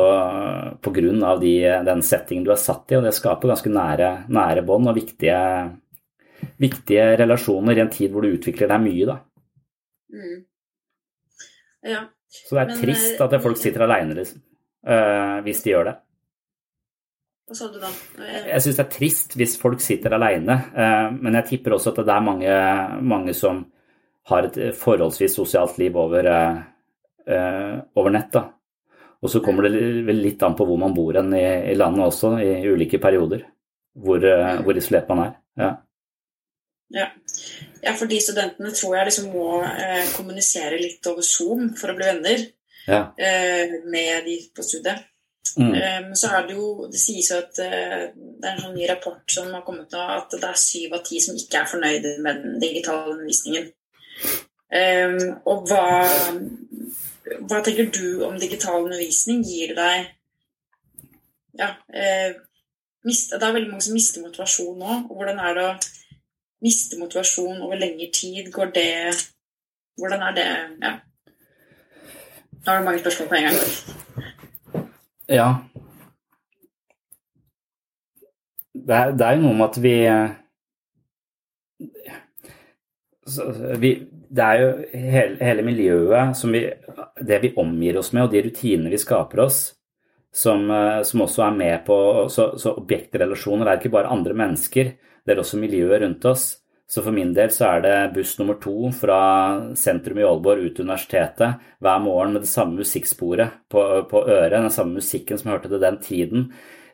på grunn av de, den settingen du er satt i, og det skaper ganske nære, nære bånd og viktige, viktige, relasjoner i en tid hvor du utvikler deg mye, da. Mm. Ja, Så det er Men, trist eh, at folk sitter aleine, liksom. eh, hvis de gjør det. Hva sa du da? Eh, Jeg syns det er trist hvis folk sitter aleine, men jeg tipper også at det er mange, mange som har et forholdsvis sosialt liv over, over nett. da. Og så kommer det vel litt an på hvor man bor hen i, i landet også, i ulike perioder. Hvor, eh, hvor isolert man er. Ja. Ja. ja, for de studentene tror jeg liksom må eh, kommunisere litt over Zoom for å bli venner Ja. eh, med de på studiet. Mm. Eh, Men så er det jo Det sies jo at eh, det er en sånn ny rapport som har kommet nå, at det er syv av ti som ikke er fornøyde med den digitale undervisningen. Eh, og hva, hva tenker du om digital undervisning? Gir det deg Ja. Eh, mist, det er veldig mange som mister motivasjon nå. og Hvordan er det å miste motivasjon over lengre tid? Går det Hvordan er det Ja. Nå har du mange spørsmål på en gang. Ja. Det er, det er jo noe med at vi, vi Det er jo hele, hele miljøet vi Det vi omgir oss med, og de rutinene vi skaper oss, som, eh, som også er med på Så, så objektrelasjoner er ikke bare andre mennesker, det er også miljøet rundt oss. Så for min del så er det buss nummer to fra sentrum i Aalborg ut til universitetet hver morgen med det samme musikksporet på, på øret, den samme musikken som jeg hørte til den tiden.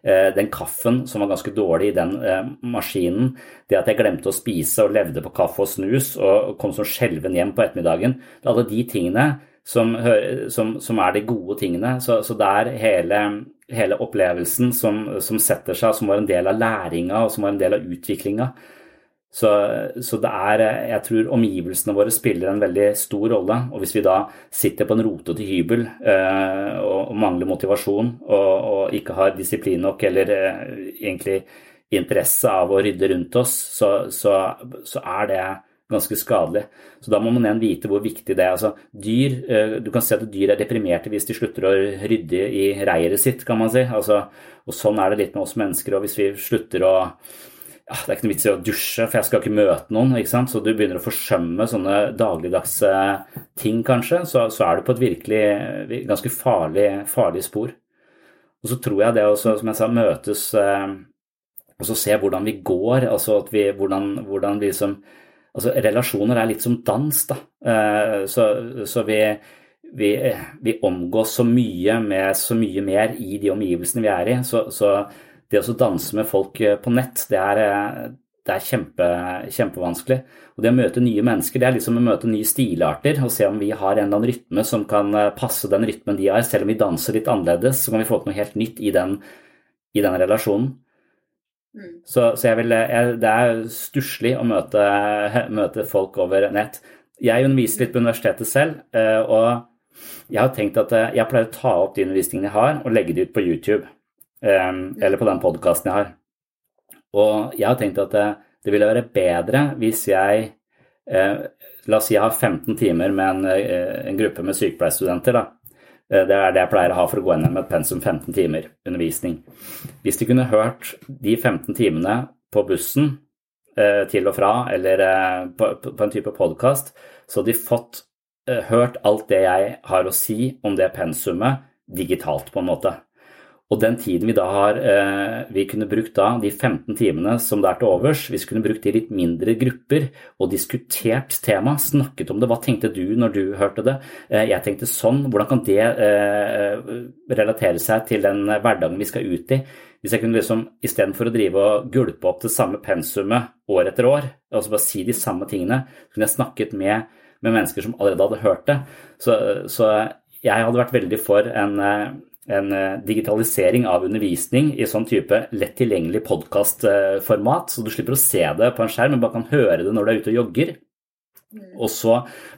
Eh, Den kaffen som var ganske dårlig i den eh, maskinen, det at jeg glemte å spise og levde på kaffe og snus og kom som skjelven hjem på ettermiddagen, det er alle de tingene som, som, som er de gode tingene. Så, så det er hele, hele opplevelsen som, som setter seg, som var en del av læringa og som var en del av utviklinga. Så, så det er Jeg tror omgivelsene våre spiller en veldig stor rolle. Og hvis vi da sitter på en rotete hybel eh, og, og mangler motivasjon og, og ikke har disiplin nok eller eh, egentlig interesse av å rydde rundt oss, så, så, så er det ganske skadelig. Så da må man igjen vite hvor viktig det er. Altså, dyr, eh, du kan si at dyr er deprimerte hvis de slutter å rydde i reiret sitt, kan man si. Altså, og sånn er det litt med oss mennesker. Og hvis vi slutter å ja, Det er ikke noe vits i å dusje, for jeg skal ikke møte noen. ikke sant? Så du begynner å forsømme sånne dagligdagse ting, kanskje. Så, så er du på et virkelig ganske farlig, farlig spor. Og så tror jeg det også, som jeg sa, møtes eh, og så se hvordan vi går. altså at vi, hvordan, hvordan vi liksom altså Relasjoner er litt som dans, da. Eh, så, så vi, vi, vi omgås så mye med så mye mer i de omgivelsene vi er i. Så, så det å danse med folk eh, på nett, det er, eh, det er kjempe, kjempevanskelig. Og det å møte nye mennesker, det er liksom å møte nye stilarter og se om vi har en eller annen rytme som kan eh, passe den rytmen de har. Selv om vi danser litt annerledes, så kan vi få til noe helt nytt i den, i den relasjonen. Så, så jeg vil, jeg, det er stusslig å møte, møte folk over nett. Jeg underviser litt på universitetet selv, og jeg har tenkt at jeg pleier å ta opp de undervisningene jeg har, og legge de ut på YouTube. Eh, Eller på den podkasten jeg har. Og jeg har tenkt at det, det ville være bedre hvis jeg eh, La oss si jeg har 15 timer med en, eh, en gruppe med sykepleierstudenter. Eh, Det er det jeg pleier å ha for å gå gjennom et pensum 15 timer undervisning. Hvis de kunne hørt de 15 timene på bussen eh, til og fra, eller eh, på, en type podkast, så hadde de fått eh, hørt alt det jeg har å si om det pensumet digitalt, på en måte. Og den tiden vi da har eh, Vi kunne brukt da de 15 timene som det er til overs, vi kunne brukt de litt mindre grupper og diskutert tema, snakket om det. Hva tenkte du når du hørte det? Eh, jeg tenkte sånn. Hvordan kan det eh, relatere seg til den hverdagen vi skal ut i? Hvis jeg kunne liksom, istedenfor å drive og gulpe opp det samme pensumet år etter år, altså bare si de samme tingene, så kunne jeg snakket med, med mennesker som allerede hadde hørt det. Så, så jeg hadde vært veldig for en en eh, digitalisering av undervisning i sånn type lett tilgjengelig podkastformat, så du slipper å se det på en skjerm, men bare kan høre det når du er ute og jogger. Og så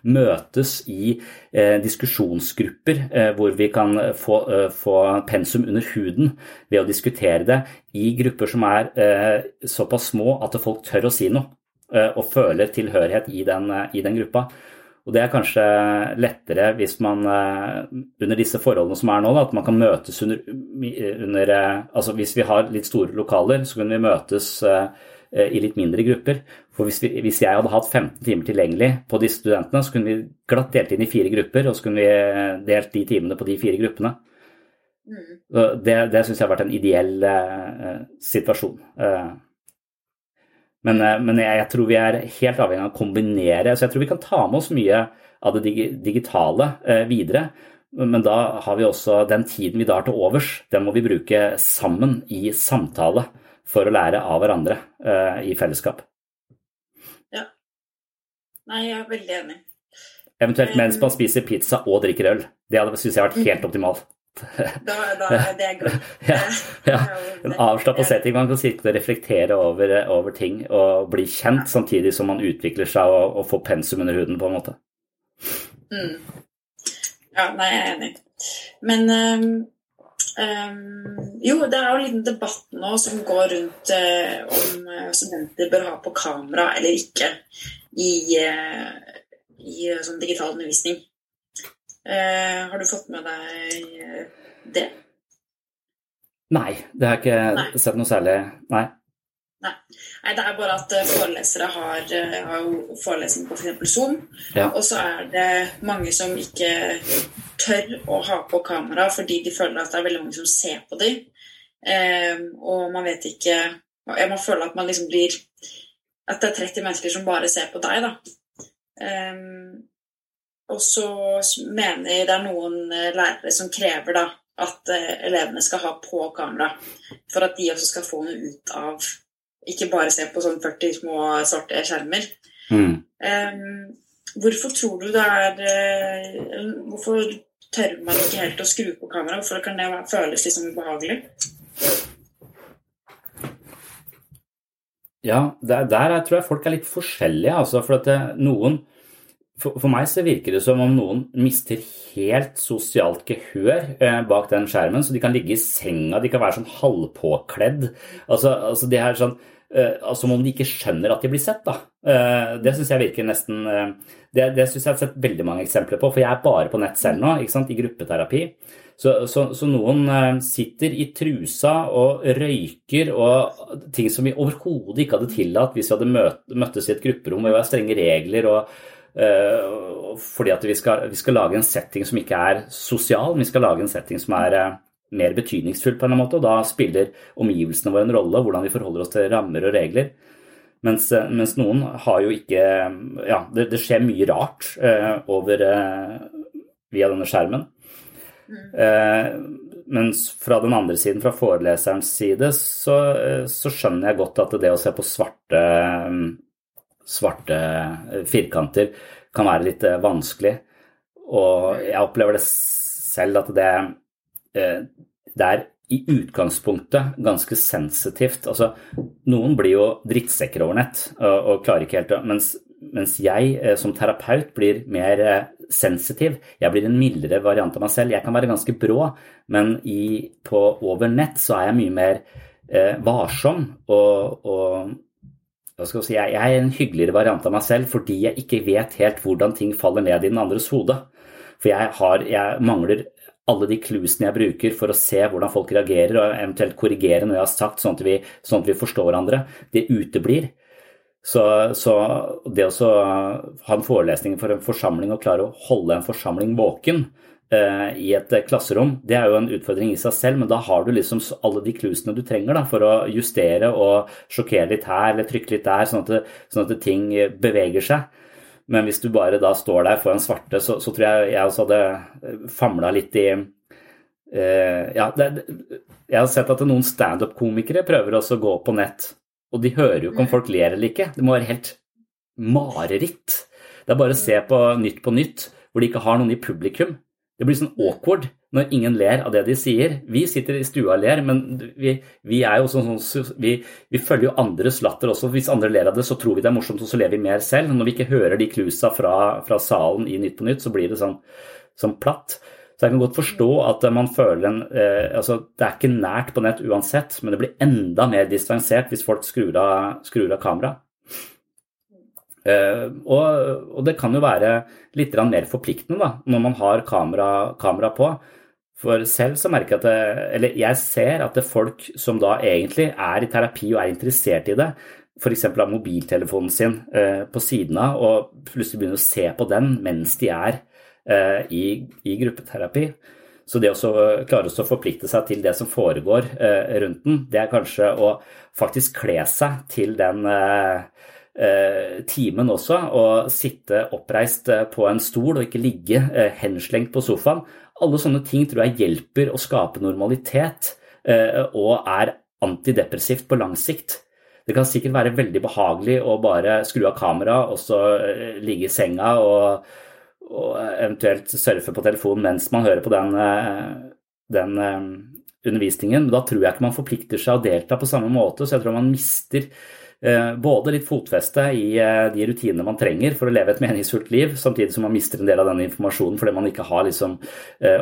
møtes i eh, diskusjonsgrupper eh, hvor vi kan få, eh, få pensum under huden ved å diskutere det i grupper som er eh, såpass små at folk tør å si noe eh, og føler tilhørighet i den, i den gruppa. Og det er kanskje lettere hvis man eh, under disse forholdene som er nå, da, at man kan møtes under, under eh, Altså hvis vi har litt store lokaler, så kan vi møtes eh, eh, i litt mindre grupper. For hvis, vi, hvis, jeg hadde hatt 15 timer tilgjengelig på disse studentene, så kunne vi glatt delt inn i fire grupper, og så kunne vi delt de timene på de fire gruppene. Mm. Det, det syns jeg har vært en ideell eh, situasjon. Uh, men, uh, men jeg, jeg, tror vi er helt avhengig av å kombinere. Så jeg tror vi kan ta med oss mye av det digitale videre. Men da har vi også den tiden vi da har til overs, den må vi bruke sammen i samtale for å lære av hverandre eh, i fellesskap. Ja. Nei, jeg er veldig enig. Eventuelt mens man spiser pizza og drikker øl. Det syns jeg har vært helt optimalt. Da, da, det er godt. ja, ja. En avslappa setting. Man kan sitte og reflektere over, over, ting og bli kjent samtidig som man utvikler seg og, og får pensum under huden, på en måte. Mm. Ja, nei, jeg er enig. Men um, um, Jo, det er jo en liten debatt nå som går rundt uh, om eh, studenter bør ha på kamera eller ikke i, uh, i sånn digital undervisning. Uh, har du fått med deg det? Nei, det har jeg ikke Nei. sett noe særlig. Nei. Nei. Nei. det er bare at eh, forelesere har, eh, har jo forelesning på f.eks. Zoom. Ja. Og så er det mange som ikke tør å ha på kamera fordi de føler at det er veldig mange som ser på dem. Eh, og man vet ikke Man føler at man liksom blir At det er 30 mennesker som bare ser på deg, da. Eh, og så mener jeg det er noen eh, lærere som krever da at elevene skal ha på kamera for at de også skal få noe ut av ikke bare se på sånn 40 små svarte skjermer. Mm. Um, hvorfor tror du det er uh, Hvorfor tør man ikke helt å skru på kameraet? Hvorfor kan det føles liksom ubehagelig? Ja, der, der tror jeg folk er litt forskjellige. Altså, for at det, noen for, for, meg så virker det som om noen mister helt sosialt gehør eh, bak den skjermen. Så de kan ligge i senga, de kan være sånn halvpåkledd. Altså, altså det er sånn eh, som om de ikke skjønner at de blir sett. Da. Eh, det syns jeg virker nesten uh, Det, det syns jeg har sett veldig mange eksempler på, for jeg er bare på nett selv nå, i gruppeterapi. Så, så, så noen sitter i trusa og røyker og ting som vi overhodet ikke hadde tillatt hvis vi hadde møt, møttes i et grupperom og vi har strenge regler. og fordi at vi skal, vi skal, lage en setting som ikke er sosial, vi skal lage en setting som er mer betydningsfull på en måte, og da spiller omgivelsene våre en rolle, hvordan vi forholder oss til rammer og regler. Mens, eh, mens noen har jo ikke Ja, det, det skjer mye rart eh, over eh, via denne skjermen. Mm. Eh, mens fra den andre siden, fra foreleserens side, så, eh, så, skjønner jeg godt at det å se på svarte, svarte firkanter kan være litt vanskelig. Og jeg opplever det selv at det Eh, det er i utgangspunktet ganske sensitivt. Altså, noen blir jo drittsekker over nett og, og klarer ikke helt å mens, mens, jeg eh, som terapeut blir mer eh, sensitiv. Jeg blir en mildere variant av meg selv. Jeg kan være ganske brå, men i, på, over nett så er jeg mye mer eh, varsom og, og Si, jeg, er en hyggeligere variant av meg selv fordi jeg ikke vet helt hvordan ting faller ned i den andres hode. For jeg, har, jeg mangler alle de clusene jeg bruker for å se hvordan folk reagerer, og eventuelt korrigere noe jeg har sagt, sånn at vi, sånn at vi forstår hverandre, det uteblir. Så, så, det å ha en forelesning for en forsamling og klare å holde en forsamling våken i et klasserom, det er jo en utfordring i seg selv, men da har du liksom alle de klusene du trenger da, for å justere og sjokkere litt her eller trykke litt der, sånn at, sånn at ting beveger seg. Men hvis du bare da står der foran svarte, så, så tror jeg jeg også hadde eh, famla litt i uh, Ja, det, jeg har sett at noen standup-komikere prøver også å gå på nett, og de hører jo ikke om folk ler eller ikke. Det må være helt mareritt. Det er bare å se på Nytt på Nytt, hvor de ikke har noen i publikum. Det blir sånn awkward når ingen ler av det de sier. Vi sitter i stua og ler, men vi, vi er jo sånn, vi, vi, følger jo andres latter også. Hvis andre ler av det, så tror vi det er morsomt, og så ler vi mer selv. Når vi ikke hører de klusa fra, fra salen i Nytt på Nytt, så blir det sånn, sånn platt. Så jeg kan godt forstå at man føler en eh, altså Det er ikke nært på nett uansett, men det blir enda mer distansert hvis folk skrur av, skrur av kameraet. Uh, og, og, det kan jo være litt mer forpliktende da, når man har kamera, kamera, på. For selv så merker jeg at det, Eller jeg ser at det er folk som da egentlig er i terapi og er interessert i det, f.eks. har mobiltelefonen sin eh, på siden av, og plutselig begynner å se på den mens de er eh, i, i, gruppeterapi. Så det å klare å forplikte seg til det som foregår eh, rundt den, det er kanskje å faktisk kle seg til den eh, eh, timen også, og sitte oppreist eh, på en stol og ikke ligge henslengt på sofaen. Alle sånne ting tror jeg hjelper å skape normalitet og er antidepressivt på lang sikt. Det kan sikkert være veldig behagelig å bare skru av kameraet og så eh, ligge i senga og, og, eventuelt surfe på telefonen mens man hører på den, eh, den eh, undervisningen. Men da tror jeg ikke man forplikter seg å delta på samme måte, så jeg tror man mister både litt fotfeste i de rutinene man trenger for å leve et meningsfullt liv, samtidig som man mister en del av denne informasjonen fordi man ikke har liksom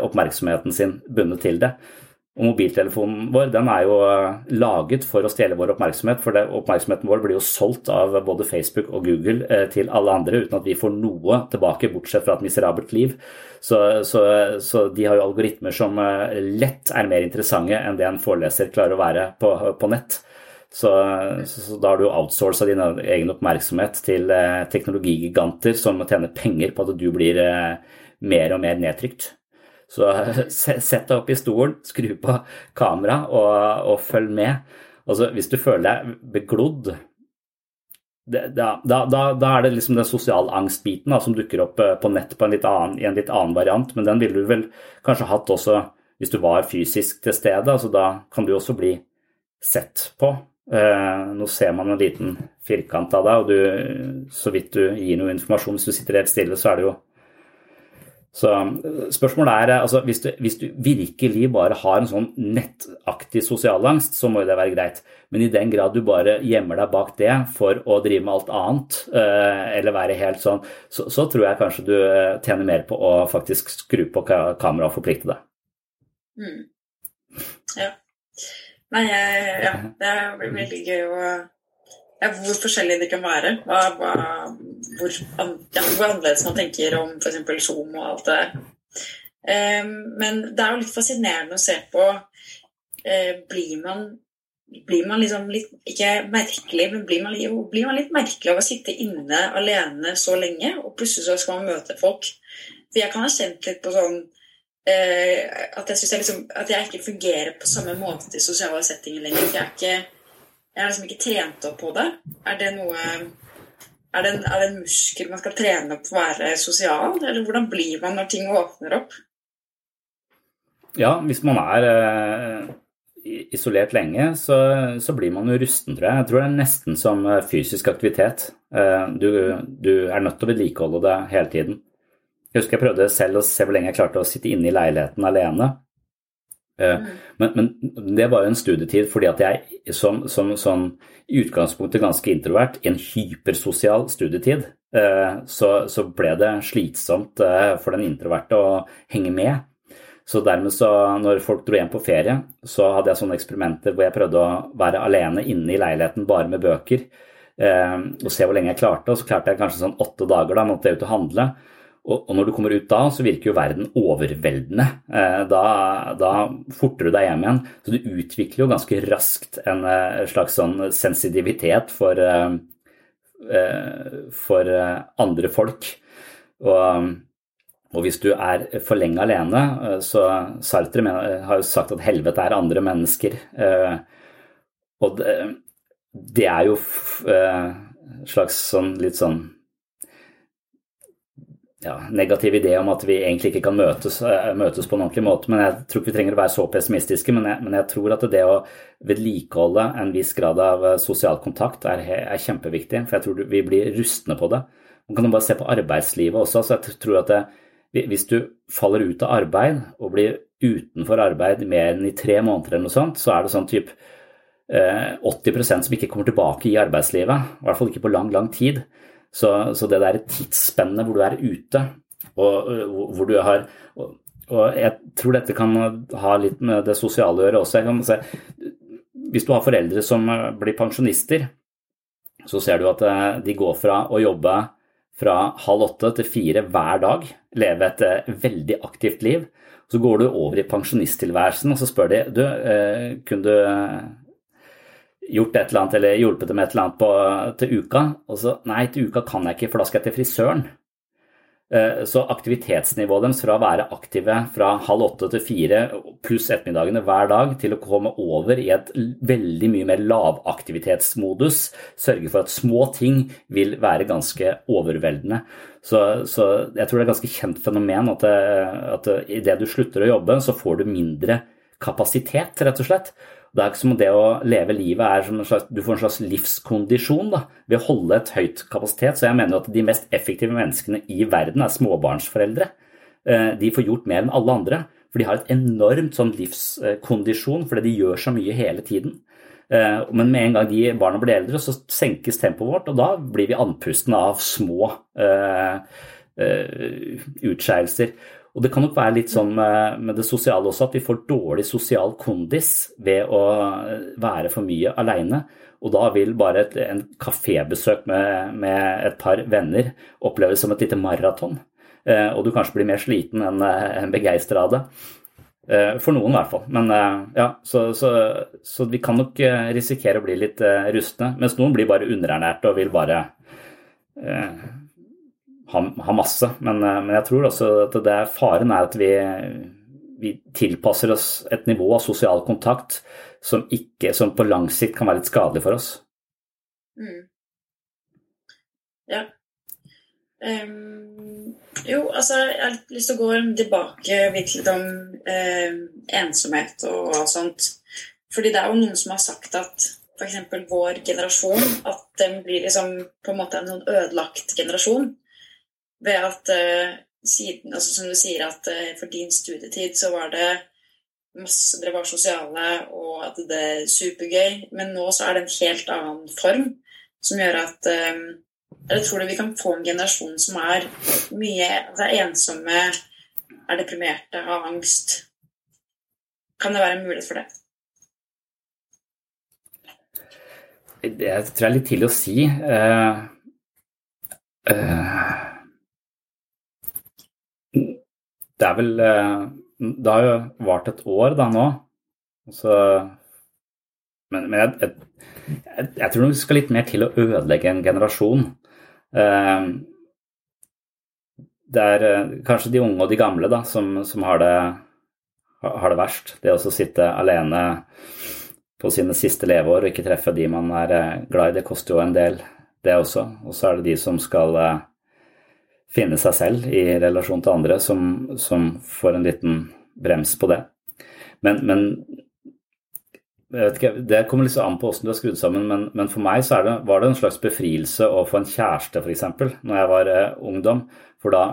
oppmerksomheten sin bundet til det. Og mobiltelefonen vår den er jo eh, laget for å stjele vår oppmerksomhet, for det, oppmerksomheten vår blir jo solgt av både Facebook og Google eh, til alle andre uten at vi får noe tilbake, bortsett fra et miserabelt liv. Så, så, så de har jo algoritmer som eh, lett er mer interessante enn det en foreleser klarer å være på, på nett. Så, så, da har du outsourca din egen oppmerksomhet til eh, teknologigiganter som tjener penger på at du blir eh, mer og mer nedtrykt. Så sett deg opp i stolen, skru på kamera og, og, følg med. Altså, hvis du føler deg beglodd, det, da, da, da, da, er det liksom den sosialangstbiten som dukker opp eh, på nett på en annen, i en litt annen variant, men den ville du vel kanskje hatt også hvis du var fysisk til stede. altså Da kan du også bli sett på. Eh, nå ser man en liten firkant av deg, og du, så vidt du gir noe informasjon hvis du sitter helt stille, så er det jo så spørsmålet er altså, hvis, du, hvis du virkelig bare har en sånn nettaktig sosialangst, så må jo det være greit. Men i den grad du bare gjemmer deg bak det for å drive med alt annet, eh, eller være helt sånn, så, så, tror jeg kanskje du eh, tjener mer på å faktisk skru på kameraet og forplikte deg. Mm. Ja. Nei, ja. Det blir veldig gøy å ja, hvor forskjellig det kan være. Hva, hva, hvor, ja, hvor, annerledes man tenker om f.eks. Zoom og alt det. Um, men det er jo litt fascinerende å se på uh, Blir man blir man liksom litt Ikke merkelig, men blir man, blir man, litt merkelig av å sitte inne alene så lenge, og plutselig så skal man møte folk? For jeg kan ha kjent litt på sånn uh, at, jeg jeg liksom, at jeg ikke fungerer på samme måte i sosiale settinger lenger. Jeg er ikke jeg har liksom ikke trent opp på det. Er det noe er det, en, er det en muskel man skal trene opp for å være sosial? Eller hvordan blir man når ting åpner opp? Ja, hvis man er eh, isolert lenge, så, så, blir man jo rusten, tror jeg. Jeg tror det er nesten som eh, fysisk aktivitet. Eh, du, du er nødt til å vedlikeholde det hele tiden. Jeg husker jeg prøvde selv å se hvor lenge jeg klarte å sitte inne i leiligheten alene. Eh, mm. Men, men, det var jo en studietid fordi at jeg som, som, som i utgangspunktet ganske introvert, i en hypersosial studietid, eh, så, så, ble det slitsomt eh, for den introverte å henge med. Så dermed så, når folk dro hjem på ferie, så hadde jeg sånne eksperimenter hvor jeg prøvde å være alene inne i leiligheten bare med bøker, og se hvor lenge jeg klarte. Og så klarte jeg kanskje sånn åtte dager, da måtte jeg ut og handle. Og, når du kommer ut da, så virker jo verden overveldende. Eh, da, da forter du deg hjem igjen. Så du utvikler jo ganske raskt en eh, slags sånn sensitivitet for, eh, for andre folk. Og, og hvis du er for lenge alene, så Sartre har jo sagt at helvete er andre mennesker. Og det, det er jo slags sånn litt sånn ja, negativ idé om at vi egentlig ikke kan møtes, eh, møtes, på en ordentlig måte. Men jeg tror ikke vi trenger å være så pessimistiske. Men jeg, men jeg tror at det å vedlikeholde en viss grad av eh, sosial kontakt er, er, kjempeviktig. For jeg tror vi blir rustne på det. Man kan jo bare se på arbeidslivet også. så jeg tror at det, Hvis du faller ut av arbeid og blir utenfor arbeid mer enn i tre måneder, eller noe sånt, så er det sånn type 80 eh, som ikke kommer tilbake i arbeidslivet. I hvert fall ikke på lang, lang tid. Så, så det der tidsspennet hvor du er ute, og hvor du har og, og jeg tror dette kan ha litt med det sosiale å gjøre også. Se, hvis du har foreldre som blir pensjonister, så ser du at eh, de går fra å jobbe fra halv åtte til fire hver dag, leve et veldig aktivt liv. Så går du over i pensjonisttilværelsen og så spør de du, kunne du gjort et eller annet eller hjulpet dem et eller annet på, til uka. Og så nei, til uka kan jeg ikke, for da skal jeg til frisøren. Eh, så aktivitetsnivået deres fra å være aktive fra halv åtte til fire pluss ettermiddagene hver dag til å komme over i et veldig mye mer lavaktivitetsmodus, sørge for at små ting vil være ganske overveldende. Så, så jeg tror det er et ganske kjent fenomen at, at idet du slutter å jobbe, så får du mindre kapasitet, rett og slett. Det er ikke som det å leve livet er som en slags, du får en slags livskondisjon da, ved å holde et høyt kapasitet. Så jeg mener at de mest effektive menneskene i verden er småbarnsforeldre. Eh, de får gjort mer enn alle andre, for de har et enormt sånn livskondisjon fordi de gjør så mye hele tiden. Eh, men med en gang de barna blir eldre, så senkes tempoet vårt, og da blir vi andpustne av små uh, uh, utskeielser. Og det kan nok være litt sånn med det sosiale også, at vi får dårlig sosial kondis ved å være for mye aleine. Og da vil bare et en kafébesøk med, med, et par venner oppleves som et lite maraton. Eh, og du kanskje blir mer sliten enn en begeistra av det. Eh, for noen, i hvert fall. Men eh, ja, så, så, så, vi kan nok risikere å bli litt rustne. Mens noen blir bare underernærte og vil bare ha, ha masse. Men, eh, men, jeg tror også at det er faren er at vi, vi, tilpasser oss et nivå av sosial kontakt som, ikke, som på lang sikt kan være litt skadelig for oss. Mm. Ja. Um, jo, altså jeg har lyst til å gå tilbake litt om um, ensomhet og, og sånt. Fordi det er jo noen som har sagt at f.eks. vår generasjon at den blir liksom på en måte en sånn ødelagt generasjon ved at uh, siden, altså Som du sier, at uh, for din studietid så var det masse Dere var sosiale, og at det er supergøy. Men nå så er det en helt annen form som gjør at um, Jeg tror vi kan få en generasjon som er mye altså er ensomme, er deprimerte, har angst. Kan det være en mulighet for det? Det tror jeg er litt tidlig å si. Uh, uh det er vel eh, Det har jo vart et år da nå. Så, men, men jeg, jeg, jeg, tror det skal litt mer til å ødelegge en generasjon. Eh, det er eh, kanskje de unge og de gamle da, som, som har, det, har, det, verst. Det å sitte alene på sine siste leveår og ikke treffe de man er glad i, det koster jo en del, det også. Og så er det de som skal finne seg selv i relasjon til andre, som, som får en liten brems på det. Men, men ikke, det kommer litt an på hvordan du er skrudd sammen, men, men for meg så det, var det en slags befrielse å få en kjæreste, f.eks., når jeg var eh, ungdom. For da,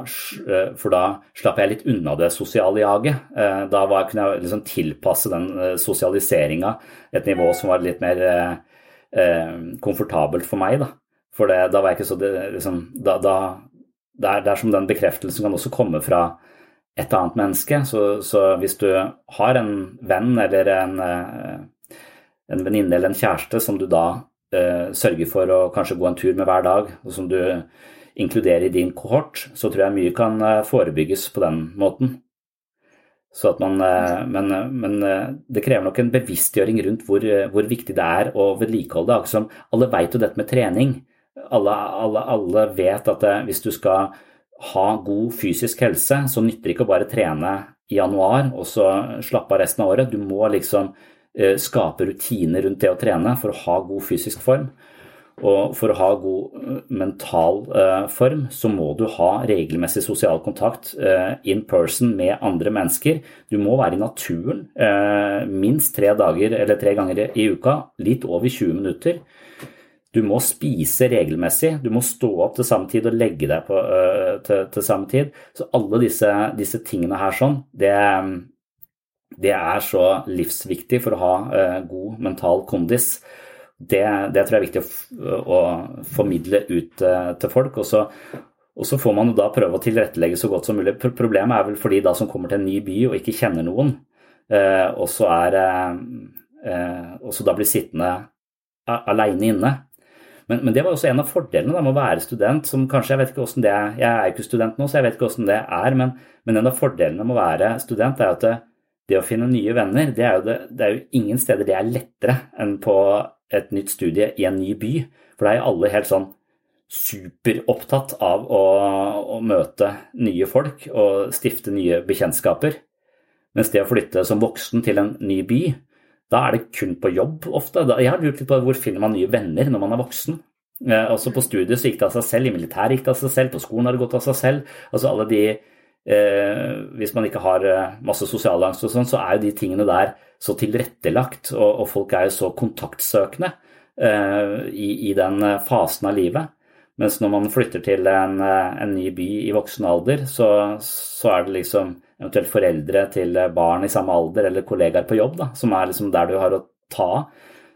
eh, for da, slapp jeg litt unna det sosiale jaget. Eh, da var, kunne jeg liksom tilpasse den eh, sosialiseringa et nivå som var litt mer eh, eh, komfortabelt for meg. Da. For det, da var jeg ikke så det, liksom, da, da, det er, som den bekreftelsen kan også komme fra et annet menneske. Så, så hvis du har en venn eller en, eh, en venninne eller en kjæreste som du da eh, sørger for å kanskje gå en tur med hver dag, og som du inkluderer i din kohort, så tror jeg mye kan eh, forebygges på den måten. Så at man, eh, men, men, det krever nok en bevisstgjøring rundt hvor, hvor viktig det er å vedlikeholde det. Alle vet jo dette med trening alle, alle, alle vet at det, hvis du skal ha god fysisk helse, så nytter det ikke å bare trene i januar og så slappe av resten av året. Du må liksom eh, skape rutiner rundt det å trene for å ha god fysisk form. Og for å ha god eh, mental eh, form, så må du ha regelmessig sosial kontakt eh, in person med andre mennesker. Du må være i naturen eh, minst tre dager tre ganger i uka, litt over 20 minutter. Du må spise regelmessig, du må stå opp til samme tid og legge deg på, uh, til, til, samme tid. Så alle disse, disse tingene her sånn, det, det, er så livsviktig for å ha uh, god mental kondis. Det, det, tror jeg er viktig å, å formidle ut uh, til folk. Og så, og så, får man da prøve å tilrettelegge så godt som mulig. Problemet er vel for de da som kommer til en ny by og ikke kjenner noen, og så da blir sittende aleine inne. Men, men, det var også en av fordelene da, med å være student. som kanskje, Jeg vet ikke hvordan det er, jeg er ikke student nå, så jeg vet ikke hvordan det er, men, men en av fordelene med å være student er at det, det å finne nye venner, det er, jo det, det er jo ingen steder det er lettere enn på et nytt studie i en ny by. For da er jo alle helt sånn superopptatt av å, å, møte nye folk og stifte nye bekjentskaper. Mens det å flytte som voksen til en ny by, da er det kun på jobb ofte. Jeg har lurt litt på hvor finner man nye venner når man er voksen. Eh, altså På studiet så gikk det av seg selv, i militæret gikk det av seg selv, på skolen har det gått av seg selv. Altså alle de eh, Hvis man ikke har eh, masse sosial angst og sånn, så er jo de tingene der så tilrettelagt, og, og folk er jo så kontaktsøkende eh, i, i, den eh, fasen av livet. Mens når man flytter til en, en ny by i voksen alder, så, så, er det liksom eventuelt foreldre til barn i samme alder eller kollegaer på jobb da, som er liksom der du har å ta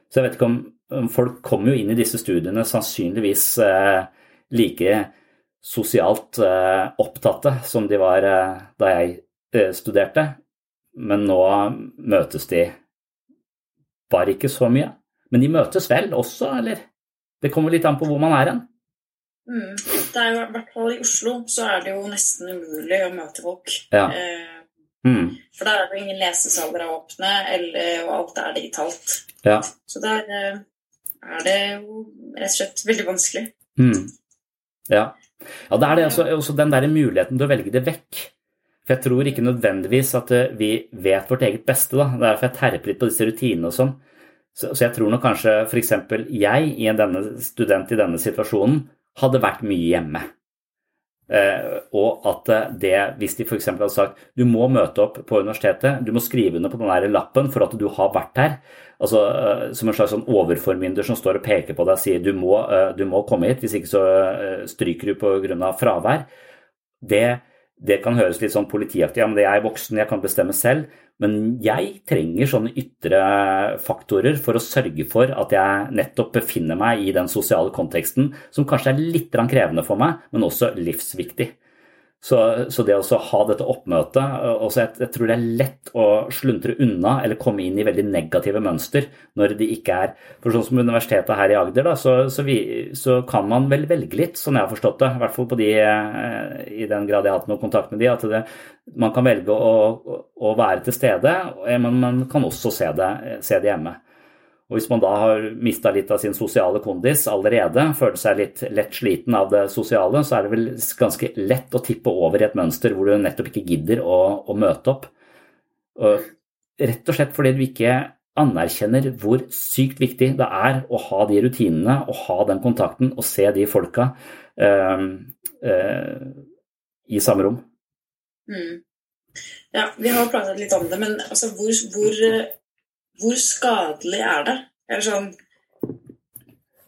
Så jeg vet ikke om Folk kommer jo inn i disse studiene sannsynligvis eh, like sosialt eh, opptatte som de var eh, da jeg eh, studerte, men nå møtes de bare ikke så mye. Men de møtes vel også, eller? Det kommer litt an på hvor man er hen. Mm. Det er jo, I hvert fall i Oslo så er det jo nesten umulig å møte folk. Ja. Eh, mm. For der er det ingen lesesaler er åpne, eller, og alt er digitalt. Ja. Så der eh, er det jo rett og slett veldig vanskelig. Mm. Ja. ja, det er det også, også den der muligheten til å velge det vekk. For jeg tror ikke nødvendigvis at eh, vi vet vårt eget beste. da. Det er derfor jeg terper litt på disse rutinene og sånn. Så, så, jeg tror nok kanskje f.eks. jeg, i en denne student i denne situasjonen, hadde vært mye hjemme. Uh, og at det, hvis de f.eks. hadde sagt du må møte opp på universitetet, du må skrive under på den der lappen for at du har vært her, altså uh, som en slags sånn overformynder som står og peker på deg og sier du må, uh, du må komme hit, hvis ikke så stryker du pga. fravær, det, det kan høres litt sånn politiaktig ja, men jeg er voksen, jeg kan bestemme selv. Men jeg trenger sånne ytre faktorer for å sørge for at jeg nettopp befinner meg i den sosiale konteksten som kanskje er litt krevende for meg, men også livsviktig. Så, så, det å ha dette oppmøtet også jeg, jeg, tror det er lett å sluntre unna eller komme inn i veldig negative mønster når de ikke er For sånn som universitetet her i Agder, da, så, så, vi, så, kan man vel velge litt, sånn jeg har forstått det. I hvert fall de, eh, i den grad jeg har hatt noe kontakt med de, at det, man kan velge å, å, være til stede, men man kan også se det, se det hjemme. Og Hvis man da har mista litt av sin sosiale kondis allerede, føler seg litt lett sliten av det sosiale, så er det vel ganske lett å tippe over i et mønster hvor du nettopp ikke gidder å, å møte opp. Og rett og slett fordi du ikke anerkjenner hvor sykt viktig det er å ha de rutinene og ha den kontakten og se de folka øh, øh, i samme rom. Mm. Ja, vi har pratet litt om det, men altså hvor, hvor hvor skadelig er det? Eller sånn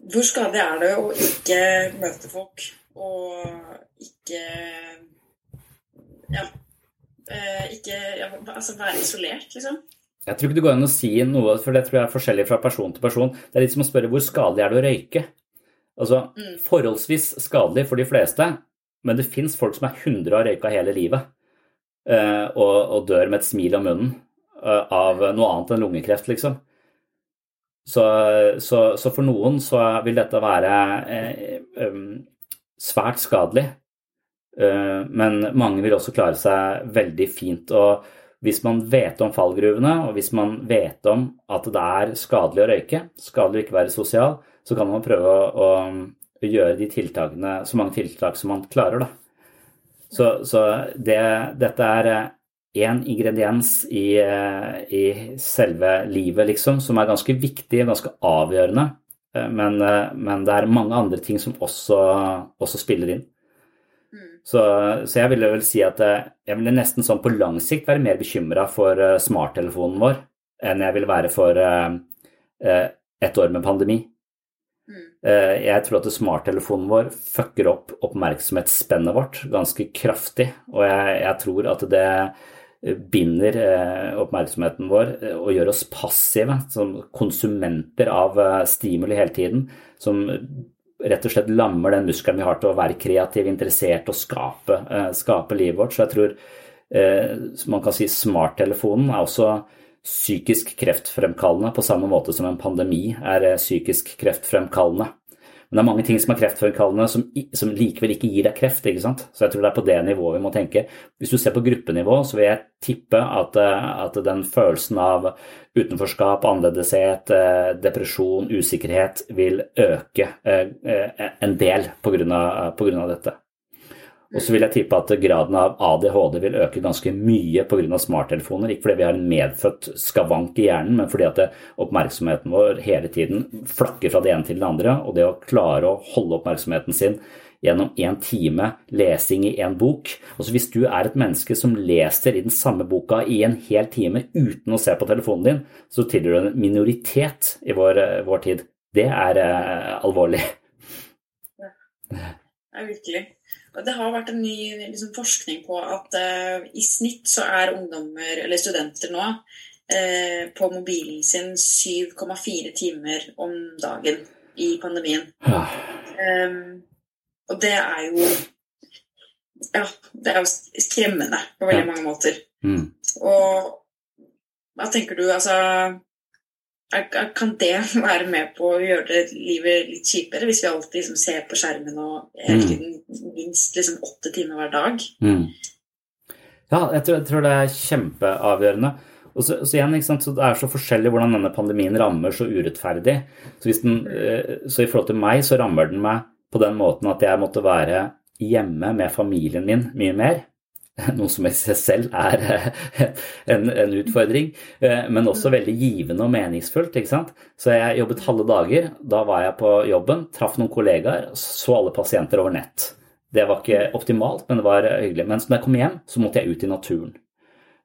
Hvor skadelig er det å ikke møte folk og ikke Ja. Eh, ikke ja, Altså være isolert, liksom? Jeg tror ikke det går an å si noe, for det tror jeg er forskjellig fra person til person. Det er litt som å spørre hvor skadelig er det å røyke? Altså, mm. Forholdsvis skadelig for de fleste, men det fins folk som er 100 og har røyka hele livet eh, og, og, dør med et smil om munnen. Eh, av noe annet enn lungekreft, liksom. Så, så, så for noen så vil dette være eh, svært skadelig. Eh, men mange vil også klare seg veldig fint. Og hvis man vet om fallgruvene, og hvis man vet om at det er skadelig å røyke, skadelig å ikke være sosial, så kan man prøve å, å gjøre de tiltakene, så mange tiltak som man klarer. Da. Så, så det, dette er én ingrediens i, eh, i, selve livet, liksom, som er ganske viktig, ganske avgjørende. Eh, men, eh, men, det er mange andre ting som også, også spiller inn. Mm. Så, så, jeg ville vel si at jeg ville nesten sånn på lang sikt være mer bekymra for smarttelefonen vår enn jeg ville være for et år med pandemi. Mm. Jeg tror at smarttelefonen vår fucker opp oppmerksomhetsspennet vårt ganske kraftig. Og jeg, jeg tror at det, binder eh, oppmerksomheten vår eh, og gjør oss passive som konsumenter av eh, stimuli hele tiden. Som rett og slett lammer den muskelen vi har til å være kreativ, interessert og skape, skape livet vårt. Så jeg tror man kan si smarttelefonen er også psykisk kreftfremkallende på samme måte som en pandemi er psykisk kreftfremkallende. Men det er mange ting som er kreftfremkallende som, som, likevel ikke gir deg kreft. ikke sant? Så jeg tror det er på det nivået vi må tenke. Hvis du ser på gruppenivå, så vil jeg tippe at, eh, at den følelsen av utenforskap, annerledeshet, eh, depresjon, usikkerhet vil øke eh, en del pga. dette. Og så vil jeg tippe at graden av ADHD vil øke ganske mye pga. smarttelefoner. Ikke fordi vi har en medfødt skavank i hjernen, men fordi at oppmerksomheten vår hele tiden flakker fra det ene til det andre. Og det å klare å holde oppmerksomheten sin gjennom én time lesing i én bok Altså Hvis du er et menneske som leser i den samme boka i en hel time uten å se på telefonen din, så tilhører du en minoritet i vår, vår tid. Det er eh, alvorlig. Ja. Ja, virkelig. Det har vært en ny liksom, forskning på at uh, i snitt så er ungdommer, eller studenter nå, uh, på mobilen sin 7,4 timer om dagen i pandemien. Ja. Um, og det er jo Ja, det er jo skremmende på veldig mange måter. Mm. Og hva tenker du, altså kan det være med på å gjøre livet litt kjipere, hvis vi alltid liksom ser på skjermen og hele mm. tiden minst liksom åtte timer hver dag? Mm. Ja, jeg tror, jeg tror, det er kjempeavgjørende. Og så, så igjen, så Det er så forskjellig hvordan denne pandemien rammer så urettferdig. Så, den, eh, så, i forhold til meg så rammer den meg på den måten at jeg måtte være hjemme med familien min mye mer. noe som i seg selv er eh, en, en, utfordring, eh, men også veldig givende og meningsfullt. ikke sant? Så jeg jobbet halve dager. Da var jeg på jobben, traff noen kollegaer, så alle pasienter over nett. Det var ikke optimalt, men det var hyggelig. Men når jeg kom hjem, så måtte jeg ut i naturen.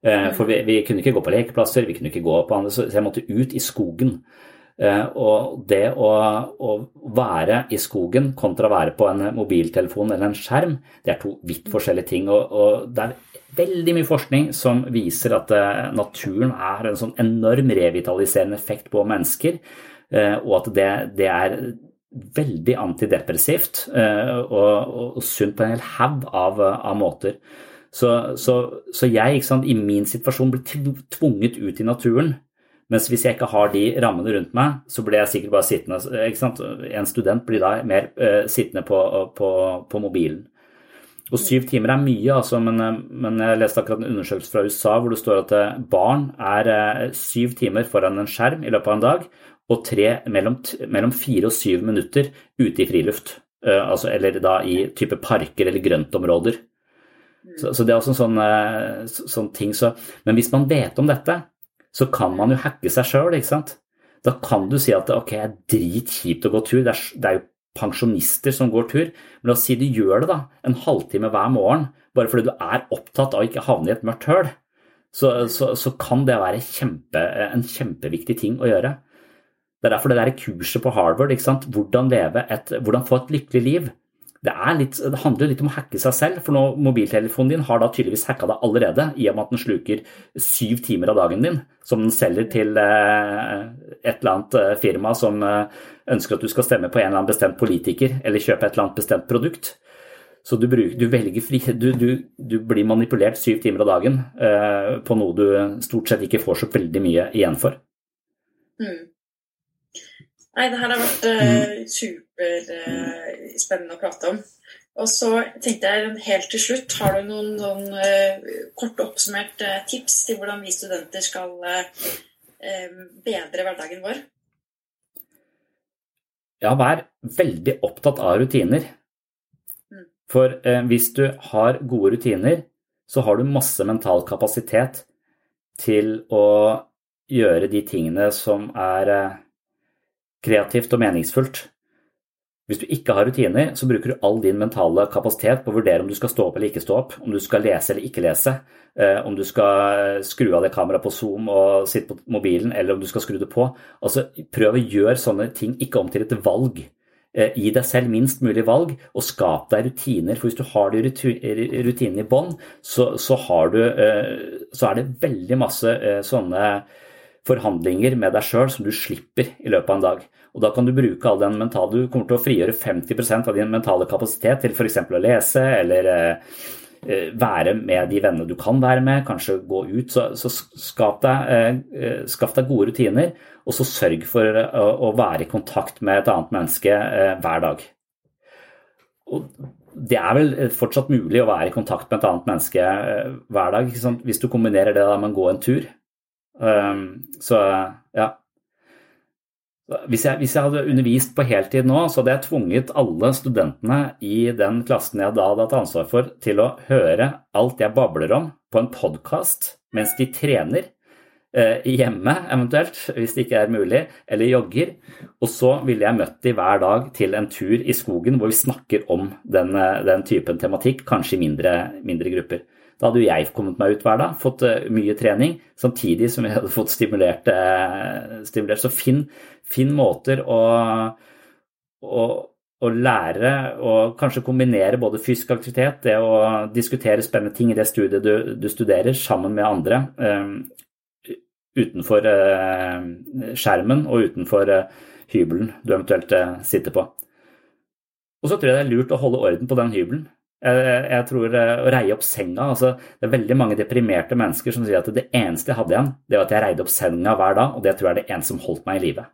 Eh, for vi, vi kunne ikke gå på lekeplasser, vi kunne ikke gå på andre, så jeg måtte ut i skogen. Eh, og det å, å, være i skogen kontra å være på en mobiltelefon eller en skjerm, det er to vidt forskjellige ting. Og, og det er veldig mye forskning som viser at eh, naturen har en sånn enorm revitaliserende effekt på mennesker, eh, og at det, det er veldig antidepressivt og, og, sunt på en hel haug av, av, måter. Så, så, så jeg sant, i min situasjon blir tvunget ut i naturen mens hvis jeg ikke har de rammene rundt meg, så blir jeg sikkert bare sittende En student blir da mer uh, sittende på, på, på, mobilen. Og syv timer er mye, altså, men, eh, men, jeg leste akkurat en undersøkelse fra USA hvor det står at eh, barn er uh, syv timer foran en skjerm i løpet av en dag, og tre, mellom, mellom fire og syv minutter ute i friluft. Uh, altså, eller da i type parker eller grøntområder. Så, så det er også en sånn, sånn ting. Så, men hvis man vet om dette, så kan man jo hacke seg sjøl, ikke sant. Da kan du si at ok, det er dritkjipt å gå tur, det er, det er jo pensjonister som går tur, men la oss si du gjør det da, en halvtime hver morgen, bare fordi du er opptatt av å ikke havne i et mørkt høl, så, så, så kan det være kjempe, en kjempeviktig ting å gjøre. Det er derfor det der kurset på Harvard, hvordan, et, hvordan få et lykkelig liv, det, litt, det, handler litt om å hacke seg selv, for nå mobiltelefonen din har da tydeligvis hacka deg allerede, i og med at den sluker syv timer av dagen din, som den selger til eh, et eller annet eh, firma som eh, ønsker at du skal stemme på en eller annen bestemt politiker, eller kjøpe et eller annet bestemt produkt. Så du, bruker, du velger fri, du, du, du, blir manipulert syv timer av dagen eh, på noe du stort sett ikke får så veldig mye igjen for. Mm. Nei, det her har vært uh, superspennende uh, å prate om. Og så tenkte jeg helt til slutt, har du noen, noen uh, kort oppsummert uh, tips til hvordan vi studenter skal bedre hverdagen vår? Ja, vær veldig opptatt av rutiner. Mm. For hvis du har gode rutiner, så har du masse mental kapasitet til å gjøre de tingene som er kreativt og meningsfullt. Hvis du ikke har rutiner, så bruker du all din mentale kapasitet på å vurdere om du skal stå opp eller ikke stå opp, om du skal lese eller ikke lese, eh, om du skal skru av det kameraet på Zoom og sitte på mobilen, eller om du skal skru det på. Altså, Prøv å gjøre sånne ting ikke om til et valg. Eh, gi deg selv minst mulig valg, og skap deg rutiner. For hvis du har de rutinene i bånn, så, så, eh, så, er det veldig masse sånne forhandlinger med deg sjøl som du slipper i løpet av en dag. Og da kan du bruke all den mentale Du kommer til å frigjøre 50% av din mentale kapasitet til f.eks. å lese eller eh, eh, være med de vennene du kan være med, kanskje gå ut. Så, så skap, deg, eh, skaff deg gode rutiner, og så sørg for å, å være i kontakt med et annet menneske eh, hver dag. Og det er vel fortsatt mulig å være i kontakt med et annet menneske hver dag, hvis du kombinerer det med å gå en tur. Um, så ja. Hvis jeg, hvis jeg, hadde undervist på heltid nå, så hadde jeg tvunget alle studentene i den klassen jeg da hadde hatt ansvar for, til å høre alt jeg babler om på en podkast mens de trener. Eh, hjemme eventuelt, hvis det ikke er mulig, eller jogger. Og så ville jeg møtt de hver dag til en tur i skogen hvor vi snakker om den, eh, den typen tematikk, kanskje i mindre, mindre grupper. Da hadde jo jeg kommet meg ut hver dag, fått uh, mye trening, samtidig som jeg hadde fått stimulert. Uh, stimulert. Så finn, finn måter å, å, å, lære og kanskje kombinere både fysisk aktivitet, det å diskutere spennende ting i det studiet du, du studerer, sammen med andre. Um, utenfor skjermen og utenfor hybelen du eventuelt sitter på. Og så tror jeg det er lurt å holde orden på den hybelen. Jeg tror eh, Å reie opp senga altså, Det er veldig mange deprimerte mennesker som sier at det eneste jeg hadde igjen, det var at jeg reide opp senga hver dag, og det tror jeg er det eneste som holdt meg i live.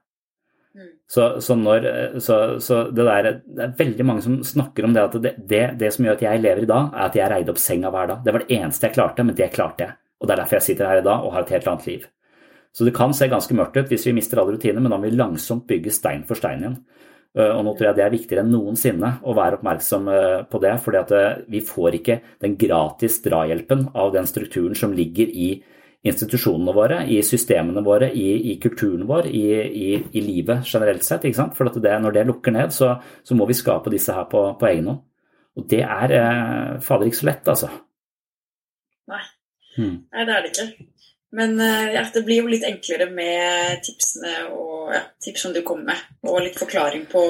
Mm. Så, så, når, eh, så, så det, der, det, er veldig mange som snakker om det at det, det, det, som gjør at jeg lever i dag, er at jeg reide opp senga hver dag. Det var det eneste jeg klarte, men det klarte jeg. Og det er derfor jeg sitter her i dag og har et helt annet liv. Så det kan se ganske mørkt ut hvis vi mister alle rutiner, men da må vi langsomt bygge stein for stein igjen. Eh, og nå tror jeg det er viktigere enn noensinne å være oppmerksom eh, på det. fordi eh, vi får ikke den gratis drahjelpen av den strukturen som ligger i institusjonene våre, i systemene våre, i, i kulturen vår, i, i, i, livet generelt sett. For det, når det lukker ned, så, så, må vi skape disse her på, på egen hånd. Og det er eh, fader ikke så lett, altså. Nei. Hmm. Nei, det er det ikke. Men eh, ja, det blir jo litt enklere med tipsene og ja, tips som du kommer med, og litt forklaring på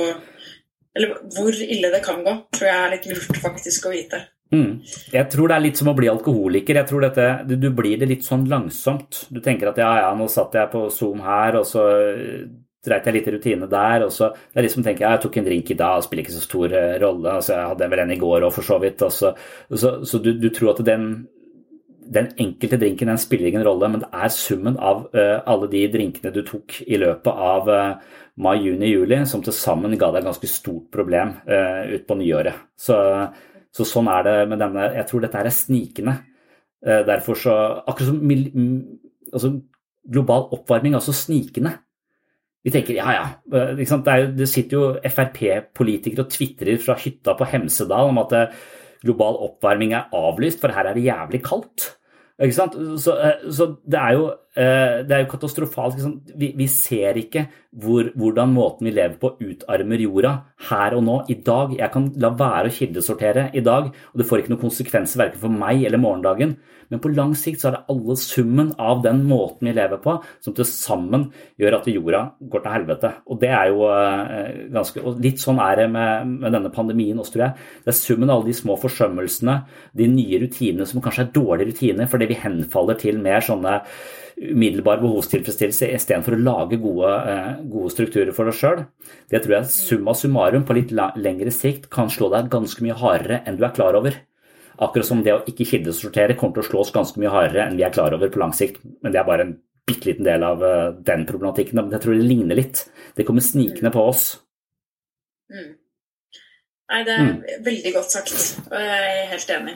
eller hvor ille det kan gå, tror jeg er litt lurt faktisk å vite. Mm. Jeg tror det er litt som å bli alkoholiker. Jeg tror dette, du, blir det litt sånn langsomt. Du tenker at ja, ja, nå satt jeg på Zoom her, og så eh, dreit jeg litt i rutine der. og så det er liksom tenker jeg, jeg tok en drink i dag, spiller ikke så stor eh, rolle. altså Jeg hadde vel en i går òg, for så vidt. Så, så, så du, du, tror at den den enkelte drinken den spiller ingen rolle, men det er summen av uh, alle de drinkene du tok i løpet av uh, mai, juni, juli, som til sammen ga deg et ganske stort problem uh, ut på nyåret. Så, så, sånn er det med denne Jeg tror dette er snikende. Derfor så Akkurat som altså, global oppvarming er også snikende. Vi tenker ja, ja. Det, er, det sitter jo Frp-politikere og tvitrer fra hytta på Hemsedal om at global oppvarming er avlyst, for her er det jævlig kaldt. Så, eh, så, det, er jo, eh, det er jo katastrofalt. Vi, vi, ser ikke hvor, hvordan måten vi lever på, utarmer jorda her og nå, i dag. Jeg kan la være å kildesortere i dag, og det får ikke noen konsekvenser verken for meg eller morgendagen. Men på lang sikt så er det alle summen av den måten vi lever på, som til sammen gjør at jorda går til helvete. Og det er jo eh, ganske Og litt sånn er det med, med denne pandemien også, tror jeg. Det er summen av alle de små forsømmelsene, de nye rutinene som kanskje er dårlige rutiner fordi vi henfaller til mer sånne umiddelbar behovstilfredsstillelse istedenfor å lage gode, eh, gode, strukturer for deg sjøl. Det tror jeg summa summarum på litt lengre sikt kan slå deg ganske mye hardere enn du er klar over. Akkurat som det å ikke kildesortere kommer til å slå oss ganske mye hardere enn vi er klar over på lang sikt. Men det er bare en bitte liten del av eh, den problematikken. Men jeg tror det ligner litt. Det kommer snikende på oss. Mm. Nei, det er mm. veldig godt sagt, og jeg er helt enig.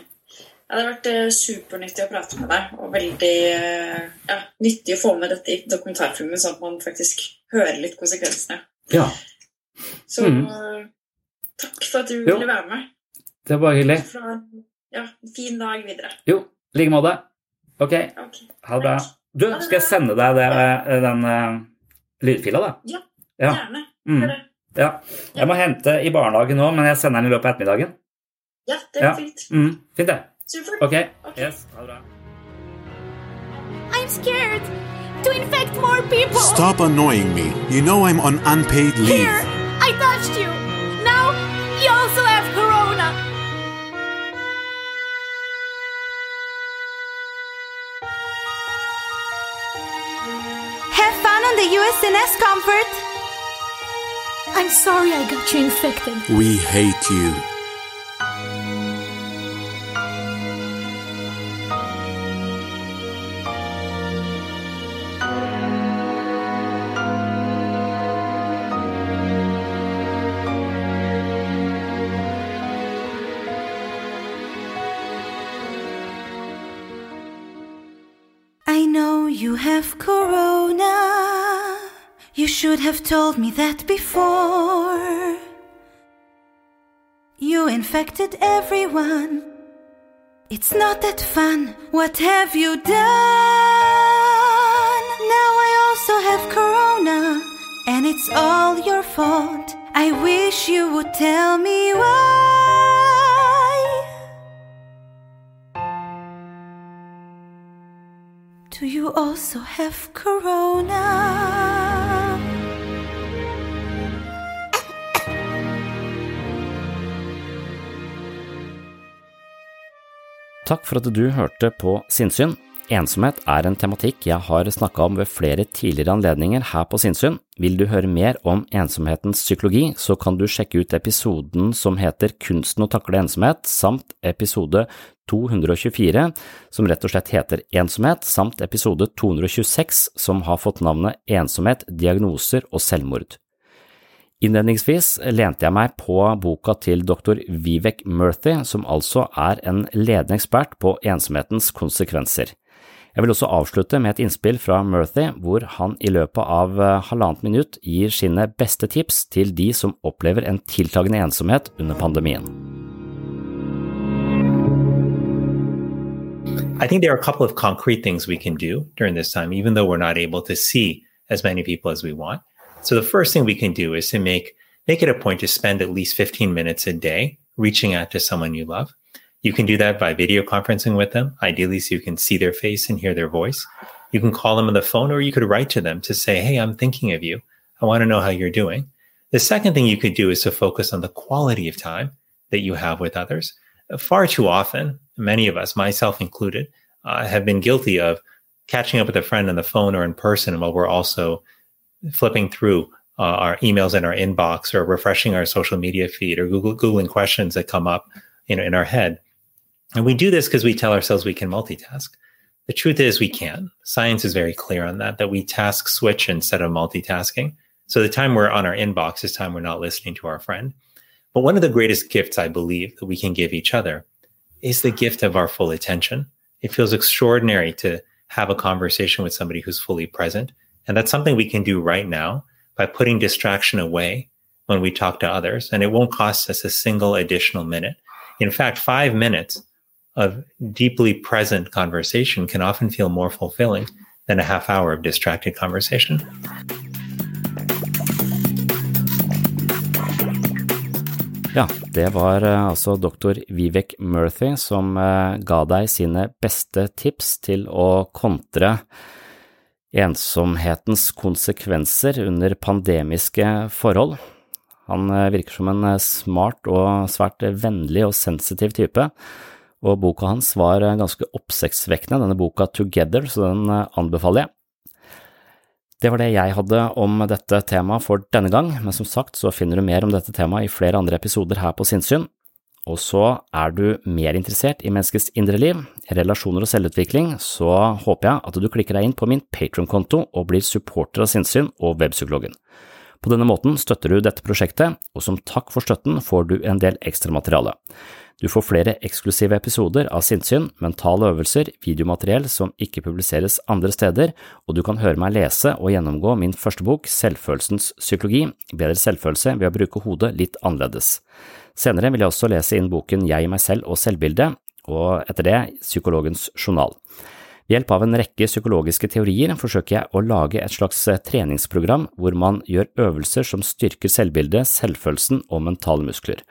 Ja, det har vært eh, supernyttig å prate med deg, og veldig eh, ja, nyttig å få med dette i dokumentarfilmen, sånn at man faktisk hører litt konsekvensene. Ja. Så mm. takk for at du jo. ville være med. Det var hyggelig. Ja, fin dag videre. Jo, i like måte. Ok. Ha det bra. Du, skal jeg sende deg det, eh, den uh, lydfila, da? Ja, ja. gjerne. Mm. Ja. Jeg må hente i barnehagen nå, men jeg sender den i løpet av ettermiddagen. Ja, det er fint. Mm. Fint, det. Supert. Ok. okay. Yes, ha det bra. I'm scared to infect more people. Stop annoying me. You know I'm on unpaid leave. Here, I touched you. Now you also have corona. Have fun on the USNS Comfort. I'm sorry I got you infected. We hate you. Should have told me that before. You infected everyone. It's not that fun. What have you done? Now I also have corona, and it's all your fault. I wish you would tell me why. Do you also have corona? Takk for at du hørte på Sinnsyn. Ensomhet er en tematikk jeg har snakka om ved flere tidligere anledninger her på Sinnsyn. Vil du høre mer om ensomhetens psykologi, så kan du sjekke ut episoden som heter Kunsten å takle ensomhet, samt episode 224, som rett og slett heter Ensomhet, samt episode 226, som har fått navnet Ensomhet, diagnoser og selvmord. Innledningsvis lente jeg meg på boka til dr. Vivek Murthy, som altså er en ledende ekspert på ensomhetens konsekvenser. Jeg vil også avslutte med et innspill fra Murthy, hvor han i løpet av halvannet minutt gir sine beste tips til de som opplever en tiltagende ensomhet under pandemien. I think there are a couple of concrete things we can do during this time, even though we're not able to see as many people as we want. So the first thing we can do is to make make it a point to spend at least 15 minutes a day reaching out to someone you love. You can do that by video conferencing with them, ideally so you can see their face and hear their voice. You can call them on the phone or you could write to them to say, "Hey, I'm thinking of you. I want to know how you're doing." The second thing you could do is to focus on the quality of time that you have with others. Far too often, many of us, myself included, uh, have been guilty of catching up with a friend on the phone or in person while we're also flipping through uh, our emails in our inbox or refreshing our social media feed or Google, Googling questions that come up know, in our head. And we do this because we tell ourselves we can multitask. The truth is we can't. Science is very clear on that, that we task switch instead of multitasking. So the time we're on our inbox is time we're not listening to our friend. But one of the greatest gifts I believe that we can give each other is the gift of our full attention. It feels extraordinary to have a conversation with somebody who's fully present and that's something we can do right now by putting distraction away when we talk to others. And it won't cost us a single additional minute. In fact, five minutes of deeply present conversation can often feel more fulfilling than a half hour of distracted conversation. Ja, det var uh, altså doktor Vivek Murthy som uh, ga deg sine beste tips til å kontre ensomhetens konsekvenser under pandemiske forhold. Han eh, virker som en eh, smart og svært vennlig og sensitiv type, og boka hans var eh, ganske oppsiktsvekkende, denne boka Together, så den anbefaler jeg. Det var det jeg hadde om dette temaet for denne gang, men som sagt så finner du mer om dette temaet i flere andre episoder her på Sinnsyn. Og så er du mer interessert i menneskets indre liv, relasjoner og selvutvikling, så håper jeg at du klikker deg inn på min Patron-konto og blir supporter av sinnssyn og webpsykologen. På denne måten støtter du dette prosjektet, og som takk for støtten får du en del ekstra materiale. Du får flere eksklusive episoder av sinnssyn, mentale øvelser, videomateriell som ikke publiseres andre steder, og du kan høre meg lese og gjennomgå min første bok, Selvfølelsens psykologi, bedre selvfølelse ved å bruke hodet litt annerledes. Senere vil jeg også lese inn boken Jeg, meg selv og selvbildet, og etter det Psykologens journal. Ved hjelp av en rekke psykologiske teorier forsøker jeg å lage et slags eh, treningsprogram hvor man gjør øvelser som styrker selvbildet, selvfølelsen og mentale muskler.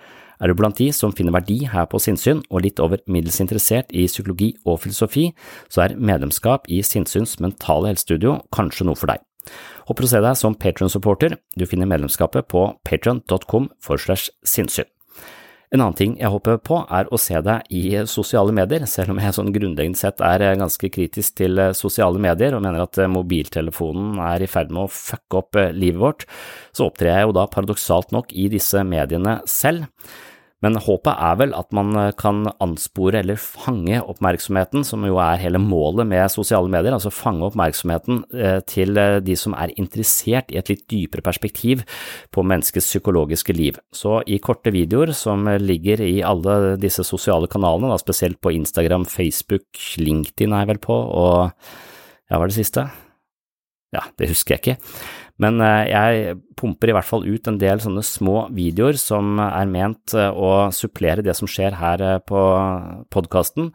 Er du blant de som finner verdi her på sinnssyn og litt over middels interessert i psykologi og filosofi, så er medlemskap i Sinnsyns mentale helsestudio kanskje noe for deg. Håper å se deg som Patron-supporter. Du finner medlemskapet på patron.com for slash sinnssyn. En annen ting jeg håper på, er å se deg i sosiale medier, selv om jeg sånn grunnleggende sett er ganske kritisk til sosiale medier og mener at mobiltelefonen er i ferd med å fucke opp livet vårt, så opptrer jeg jo da paradoksalt nok i disse mediene selv. Men håpet er vel at man eh, kan anspore eller fange oppmerksomheten, som jo er hele målet med sosiale medier, altså fange oppmerksomheten eh, til eh, de som er interessert i et litt dypere perspektiv på menneskets psykologiske liv. Så i korte videoer som ligger i alle disse sosiale kanalene, da spesielt på Instagram, Facebook, LinkedIn er jeg vel på, og Ja, hva var det siste? Ja, det husker jeg ikke. Men eh, jeg pumper i hvert fall ut en del sånne små videoer som er ment eh, å supplere det som skjer her eh, på podkasten.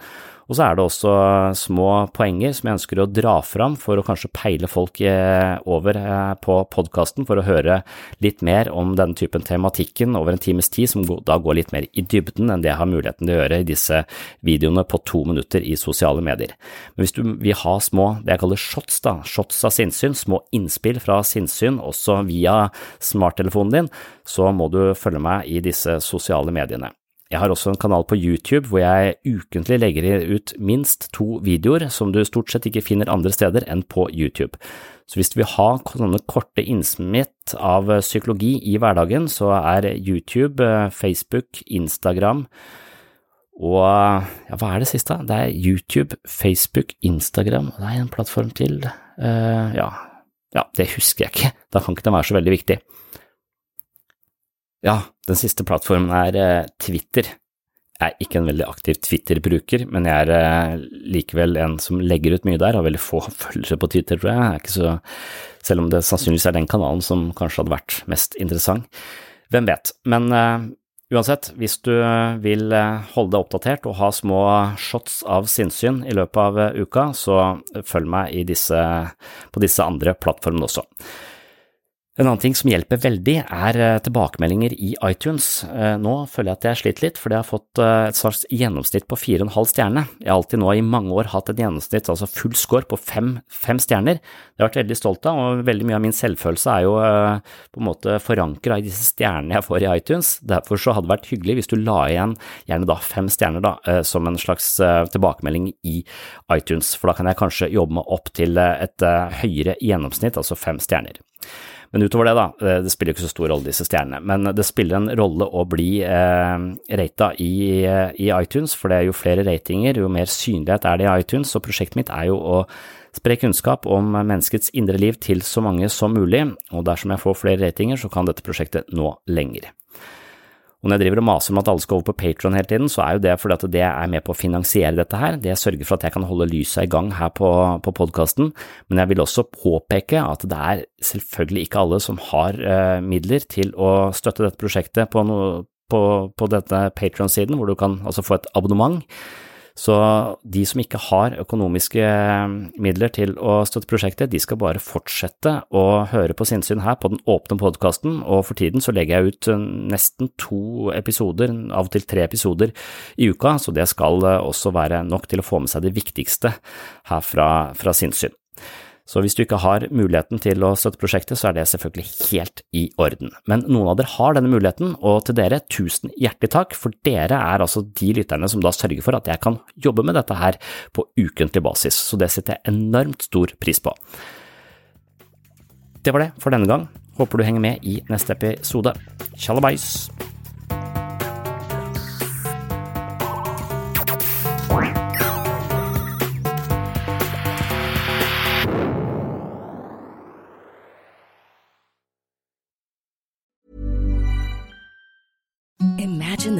Og så er det også små poenger som jeg ønsker å dra fram for å kanskje peile folk over på podkasten, for å høre litt mer om denne typen tematikken over en times tid, som da går litt mer i dybden enn det jeg har muligheten til å gjøre i disse videoene på to minutter i sosiale medier. Men hvis du vil ha små, det jeg kaller shots, da, shots av sinnssyn, små innspill fra sinnssyn, også via smarttelefonen din, så må du følge meg i disse sosiale mediene. Jeg har også en kanal på YouTube hvor jeg ukentlig legger ut minst to videoer som du stort sett ikke finner andre steder enn på YouTube. Så hvis du vil ha sånne korte innsmitt av psykologi i hverdagen, så er YouTube, Facebook, Instagram og ja, hva er det siste? Det er YouTube, Facebook, Instagram, det er en plattform til, uh, ja, ja, det husker jeg ikke, da kan ikke den være så veldig viktig. Ja, den siste plattformen er eh, Twitter. Jeg er ikke en veldig aktiv Twitter-bruker, men jeg er eh, likevel en som legger ut mye der, har veldig få følgere på Twitter, tror jeg. så, selv om det sannsynligvis er den kanalen som kanskje hadde vært mest interessant. Hvem vet. Men uh, uansett, hvis du vil holde deg oppdatert og ha små shots av sinnssyn i løpet av uka, så følg meg disse, på disse andre plattformene også. En annen ting som hjelper veldig, er eh, tilbakemeldinger i iTunes. Eh, nå føler jeg at jeg sliter litt, fordi jeg har fått eh, et slags gjennomsnitt på fire og en halv stjerne. Jeg har alltid nå i mange år hatt et gjennomsnitt, altså full score, på fem, fem stjerner. Det har jeg vært veldig stolt av, og veldig mye av min selvfølelse er jo på en måte forankra i disse stjernene jeg får i iTunes. Derfor så hadde det vært hyggelig hvis du la igjen gjerne da fem stjerner da, som en slags tilbakemelding i iTunes, for da kan jeg kanskje jobbe meg opp til et høyere gjennomsnitt, altså fem stjerner. Men utover det, da, eh, det spiller ikke så stor rolle, disse stjernene, men det spiller en rolle å bli eh, rata i, eh, i, iTunes, for det er jo flere ratinger, jo mer synlighet er det i iTunes, Så prosjektet mitt er jo å spre kunnskap om menneskets indre liv til så mange som mulig, og dersom jeg får flere ratinger, så kan dette prosjektet nå lenger. Og når jeg driver og maser om at alle skal over på Patron hele tiden, så er jo det fordi at det er med på å finansiere dette her. Det sørger for at jeg kan holde lysa i gang her på, på podkasten. Men jeg vil også påpeke at det er selvfølgelig ikke alle som har uh, midler til å støtte dette prosjektet på, no, på, på dette Patron-siden, hvor du kan altså få et abonnement. Så de som ikke har økonomiske eh, midler til å støtte prosjektet, de skal bare fortsette å høre på sinnssyn her på den åpne podkasten, og for tiden så legger jeg ut eh, nesten to episoder, av og til tre episoder i uka, så det skal eh, også være nok til å få med seg det viktigste her fra, fra sinnssyn. Så hvis du ikke har muligheten til å støtte prosjektet, så er det selvfølgelig helt i orden. Men noen av dere har denne muligheten, og til dere tusen hjertelig takk, for dere er altså de lytterne som da sørger for at jeg kan jobbe med dette her på ukentlig basis, så det setter jeg enormt stor pris på. Det var det for denne gang. Håper du henger med i neste episode. Tjallabais!